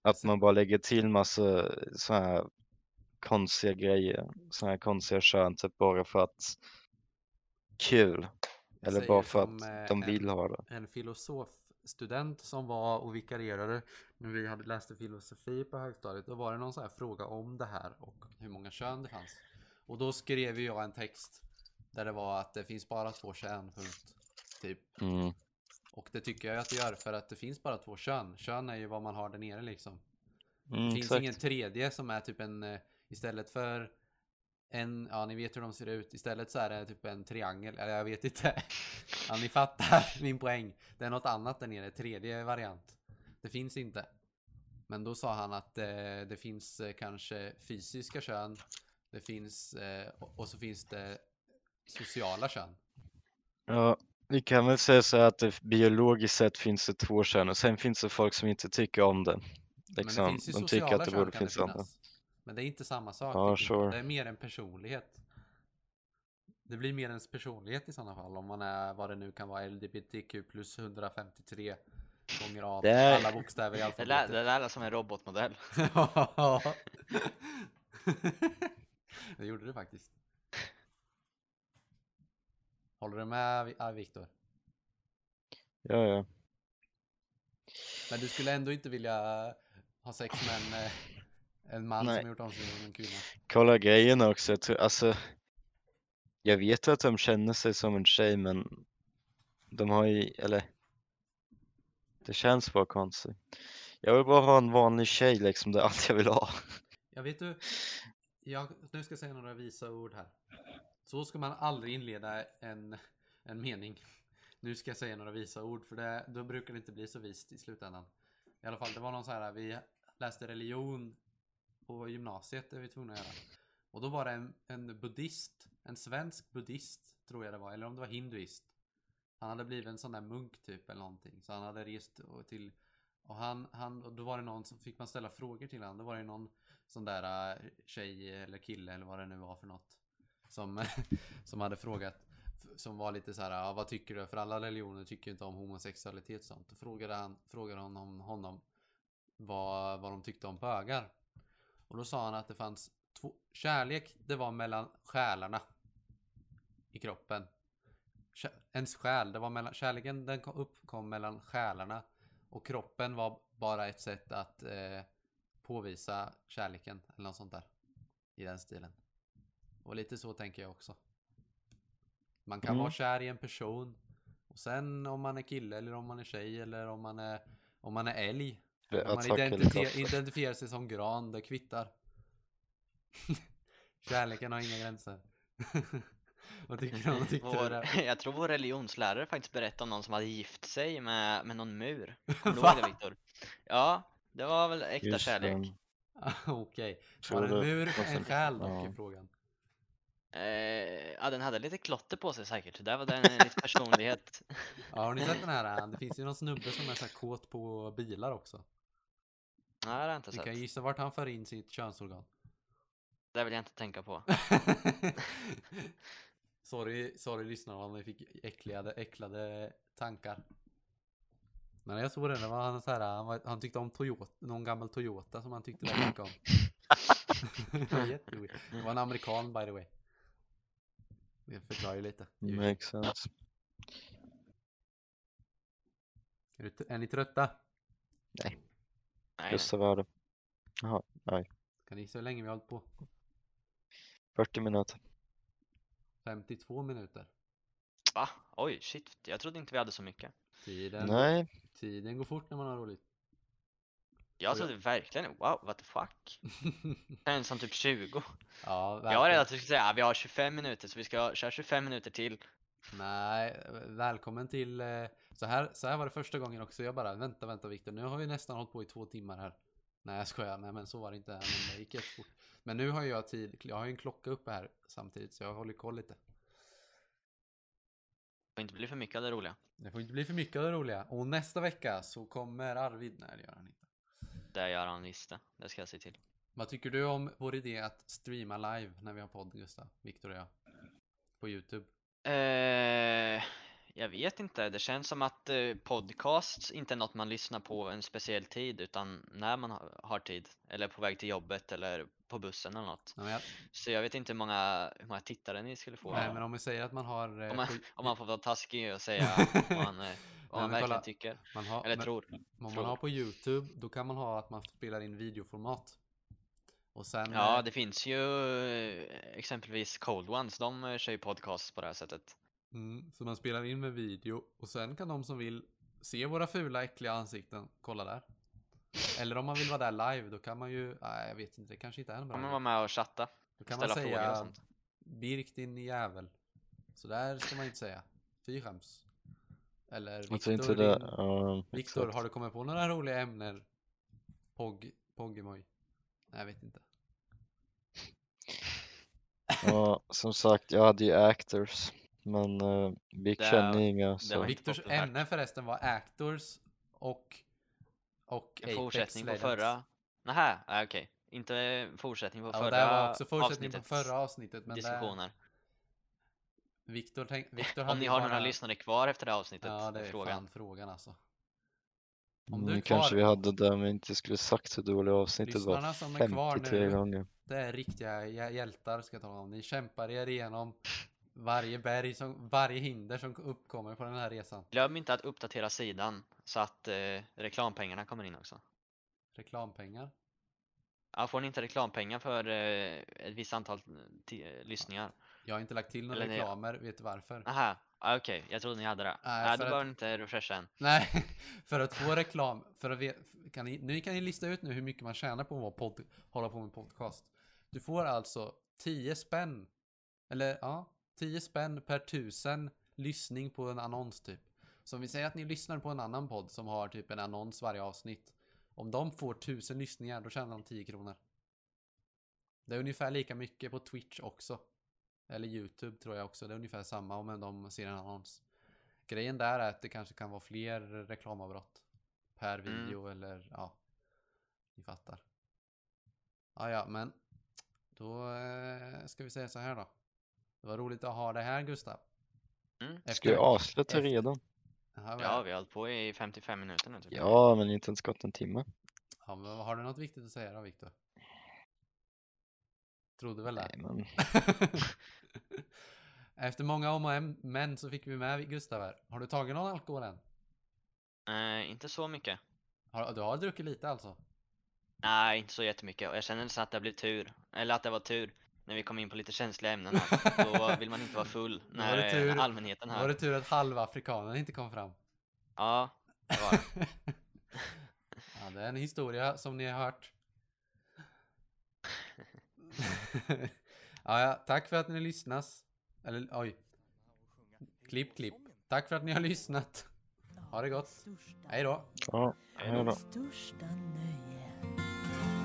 Att man bara lägger till massa så här konstiga grejer, så här konstiga kön, typ bara för att kul. Eller bara för att
eh,
de
en-
vill ha det.
en filosofstudent som var och vikarierade när vi hade läste filosofi på högstadiet. Då var det någon sån här fråga om det här och hur många kön det fanns. Och då skrev jag en text där det var att det finns bara två kön, punkt. Typ.
Mm.
Och det tycker jag att det gör för att det finns bara två kön. Kön är ju vad man har där nere liksom.
Mm,
Det finns
exakt.
ingen tredje som är typ en, eh, istället för en, ja ni vet hur de ser ut. Istället så är det typ en triangel, eller jag vet inte. Ja ni fattar min poäng. Det är något annat där nere, tredje variant. Det finns inte. Men då sa han att eh, det finns eh, kanske fysiska kön. Det finns, eh, och, och så finns det sociala kön.
Ja, vi kan väl säga så att det biologiskt sett finns det två kön och sen finns det folk som inte tycker om det.
Men
Liksom,
det finns ju
de tycker att det borde
det
finnas andra.
finnas. Men det är inte samma sak.
Ja, sure.
Det är mer en personlighet. Det blir mer ens personlighet i sådana fall om man är vad det nu kan vara LGBTQ plus 153 gånger A
Det är-
alla bokstäver i
Det
alfabetet.
det lär som en robotmodell.
Ja. det gjorde du faktiskt. Håller du med ah, Viktor?
Ja, ja.
Men du skulle ändå inte vilja ha sex med en, eh, en man
Nej.
som gjort om sig till en kvinna?
Kolla grejen också, jag tror, alltså Jag vet att de känner sig som en tjej men de har ju, eller det känns bara konstigt. Jag vill bara ha en vanlig tjej liksom, det är allt jag vill ha.
Jag vet du, jag, nu ska jag säga några visa ord här. Så ska man aldrig inleda en, en mening. Nu ska jag säga några visa ord för det, då brukar det inte bli så vist i slutändan. I alla fall, det var någon så här, vi läste religion på gymnasiet, det är vi tvungna att göra. Och då var det en, en buddhist, en svensk buddhist tror jag det var, eller om det var hinduist. Han hade blivit en sån där munk typ eller någonting. Så han hade rest till och han, han, och då var det någon som fick man ställa frågor till honom. Då var det någon sån där eh, tjej eller kille eller vad det nu var för något. Som, som hade frågat. Som var lite så här, ja, vad tycker du? För alla religioner tycker ju inte om homosexualitet och sånt. Då frågade han, frågade honom, honom vad, vad de tyckte om bögar. Och då sa han att det fanns två, kärlek, det var mellan själarna i kroppen. Kär, Ens själ, det var mellan, kärleken den kom, uppkom mellan själarna och kroppen var bara ett sätt att eh, påvisa kärleken eller något sånt där. I den stilen. Och lite så tänker jag också. Man kan
Mm.
vara kär i en person. Och sen om man är kille eller om man är tjej eller om man är, om man är älg.
Det
Om man
kaffe.
identifierar sig som gran, det kvittar. Kärleken har inga gränser. Vad tycker du? Vad tyckte
Vår,
där?
jag tror vår religionslärare faktiskt berättade om någon som hade gift sig med, med någon mur. Kommer du det Viktor? Ja, det var väl äkta
Just
kärlek.
det.
Okej.
Tror
Var en
det-
mur
och sen-
en själ dock
ja.
i frågan?
Eh, ja, den hade lite klotter på sig säkert. Där var den lite personlighet.
Ja, har ni sett den här? Det finns ju någon snubbe som är så här kåt på bilar också.
Nej, det har jag inte
Ni
sett.
kan gissa vart han för in sitt könsorgan.
Det vill jag inte tänka på.
sorry, sorry lyssnarna om ni fick äckliga, äcklade tankar. Men jag såg den, det var han så här, han, var, han tyckte om Toyota, någon gammal Toyota som han tyckte väldigt mycket om. det var jätteweird. Det var en amerikan by the way. Det förklarar ju lite.
Makes sense.
Är, du, är ni trötta?
Nej, nej.
Gustav var det. Jaha, nej.
Kan ni gissa hur länge vi har hållit på?
40 minuter.
52 minuter.
Va? Oj, shit. Jag trodde inte vi hade så mycket.
Tiden,
Nej,
tiden går fort när man har roligt.
Jag trodde verkligen, wow, what the fuck. Känns som typ 20.
ja,
Jag var rädd att du skulle säga, "Ah, vi har 25 minuter så vi ska köra 25 minuter till.
Nej, välkommen till... eh, Så här, så här var det första gången också. Jag bara, vänta, vänta Viktor, nu har vi nästan hållit på i två timmar här. Nej, jag skojar. Nej, men så var det inte. Men det gick jättefort. Men nu har jag tid. Jag har ju en klocka uppe här samtidigt, så jag håller koll lite.
Och inte bli för mycket av det roliga.
Det får inte bli för mycket av det roliga. Och nästa vecka så kommer Arvid. Nej, det gör han inte.
Det gör han visst det. Det ska jag se till.
Vad tycker du om vår idé att streama live när vi har podd, Gustav? Viktor och jag. På YouTube.
Eh, jag vet inte, det känns som att eh, podcasts inte är något man lyssnar på en speciell tid utan när man har, tid. Eller på väg till jobbet eller på bussen eller något.
Men, jag,
Så jag vet inte hur många, hur många tittare ni skulle få.
nej, men om vi säger att man har... eh,
Om man,
på-
om man får vara taskig och säga vad man, eh, vad
kolla.
verkligen tycker.
man har,
Eller
men-
tror.
Om man
Tror.
har på YouTube, då kan man ha att man spelar in videoformat. Och sen...
Ja,
eh,
det finns ju eh, exempelvis Cold Ones, de eh, kör ju podcast på det här sättet.
mm, så man spelar in med video och sen kan de som vill se våra fula äckliga ansikten kolla där. Eller om man vill vara där live, då kan man ju... Nej, jag vet inte, det kanske inte är en bra
Kan man vara med och chatta,
Då kan man säga. Birk din jävel. Så där ska man inte säga. Fy skäms. Eller Viktor,
inte det. Ja,
Viktor, har du kommit på några roliga ämnen? Pog, Poggemoj? Nej, jag vet inte.
Ja, som sagt, jag hade ju actors. Men uh, vi
Det-
känner inga så.
inte
Viktors ämne förresten var Actors och och
En
Apex
fortsättning på förra. Nähä, nej okej. Inte en fortsättning på
Ja,
förra
det var också fortsättning på förra avsnittet. Men där,
diskussioner.
Viktor, tänk, Viktor
Om ni har
bara...
några lyssnare kvar efter det här avsnittet,
Ja, det är
frågan.
fan frågan alltså. Om du
Nu
är kvar,
kanske vi hade det men inte skulle sagt hur dåliga avsnittet var.
lyssnarna som är kvar
53
nu,
gånger.
det är riktiga hj- hjältar ska jag tala om. Ni kämpar er igenom varje berg, som, varje hinder som uppkommer på den här resan.
Glöm inte att uppdatera sidan så att eh, reklampengarna kommer in också.
Reklampengar.
Ja, får ni inte reklampengar för eh, ett visst antal ti- lyssningar?
Jag har inte lagt till några
Eller nej.
reklamer, vet du varför?
Aha, ah, okej, jag trodde ni hade det.
Nej,
Nej,
för
då
att-
behöver ni inte refresha än.
Nej, för att få reklam, för att ve- kan ni, nu kan ni lista ut nu hur mycket man tjänar på att vara podd, hålla på med podcast. Du får alltså 10 spänn, eller ja, 10 spänn per tusen lyssning på en annons typ. Så om vi säger att ni lyssnar på en annan podd som har typ en annons varje avsnitt. Om de får 1000 lyssningar, då tjänar de 10 kronor. Det är ungefär lika mycket på Twitch också. Eller YouTube tror jag också, det är ungefär samma om de ser en annons. Grejen där är att det kanske kan vara fler reklamavbrott per
Mm.
video eller ja, ni fattar. Ja, ja, men då eh, ska vi säga så här då. Det var roligt att ha det här Gustav.
Mm.
Ska vi avsluta
efter-
redan?
Vad-
Ja, vi har hållit på i 55 minuter nu. Typ.
Ja, men inte ens gått en timme.
ja, men har du något viktigt att säga då Viktor? Trodde väl det.
Men
Efter många om och en- men så fick vi med Gustav här. Har du tagit någon alkohol än?
Eh, inte så mycket.
Har, du har druckit lite alltså?
Nej, inte så jättemycket. Och jag känner så att det blev tur. Eller att det var tur. När vi kom in på lite känsliga ämnen här. Då vill man inte vara full
Då var
när
tur-
allmänheten hör.
var det tur att halva afrikanen inte kom fram.
Ja, det var det.
ja, det är en historia som ni har hört. ja, ja, tack för att ni lyssnas. Eller oj. Klipp, klipp. Tack för att ni har lyssnat. Ha det gott. Hej då.
ja, hej då.
Största nöje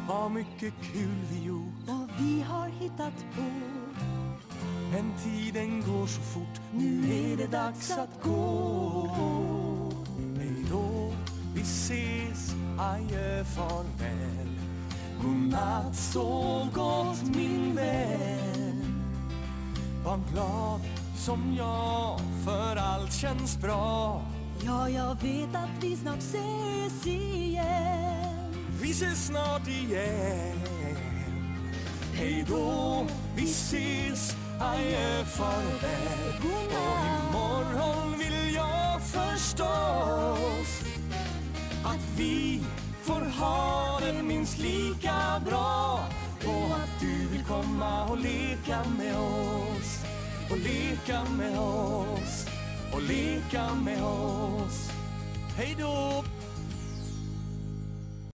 Vad mycket kul vi gjort
vad vi har hittat på.
Men tiden går så fort Nu är det dags att gå Hej då, vi ses Adjö, farväl Godnatt, sov gott min vän. Var glad som jag För allt känns bra.
Ja, jag vet att vi snart ses igen.
Vi ses snart igen. Hej då, vi ses, adjö, farväl. Och imorgon vill jag förstås Att vi får ha det minst lika bra Och att du vill komma och leka med oss Och leka med oss Och leka med oss. Hej då!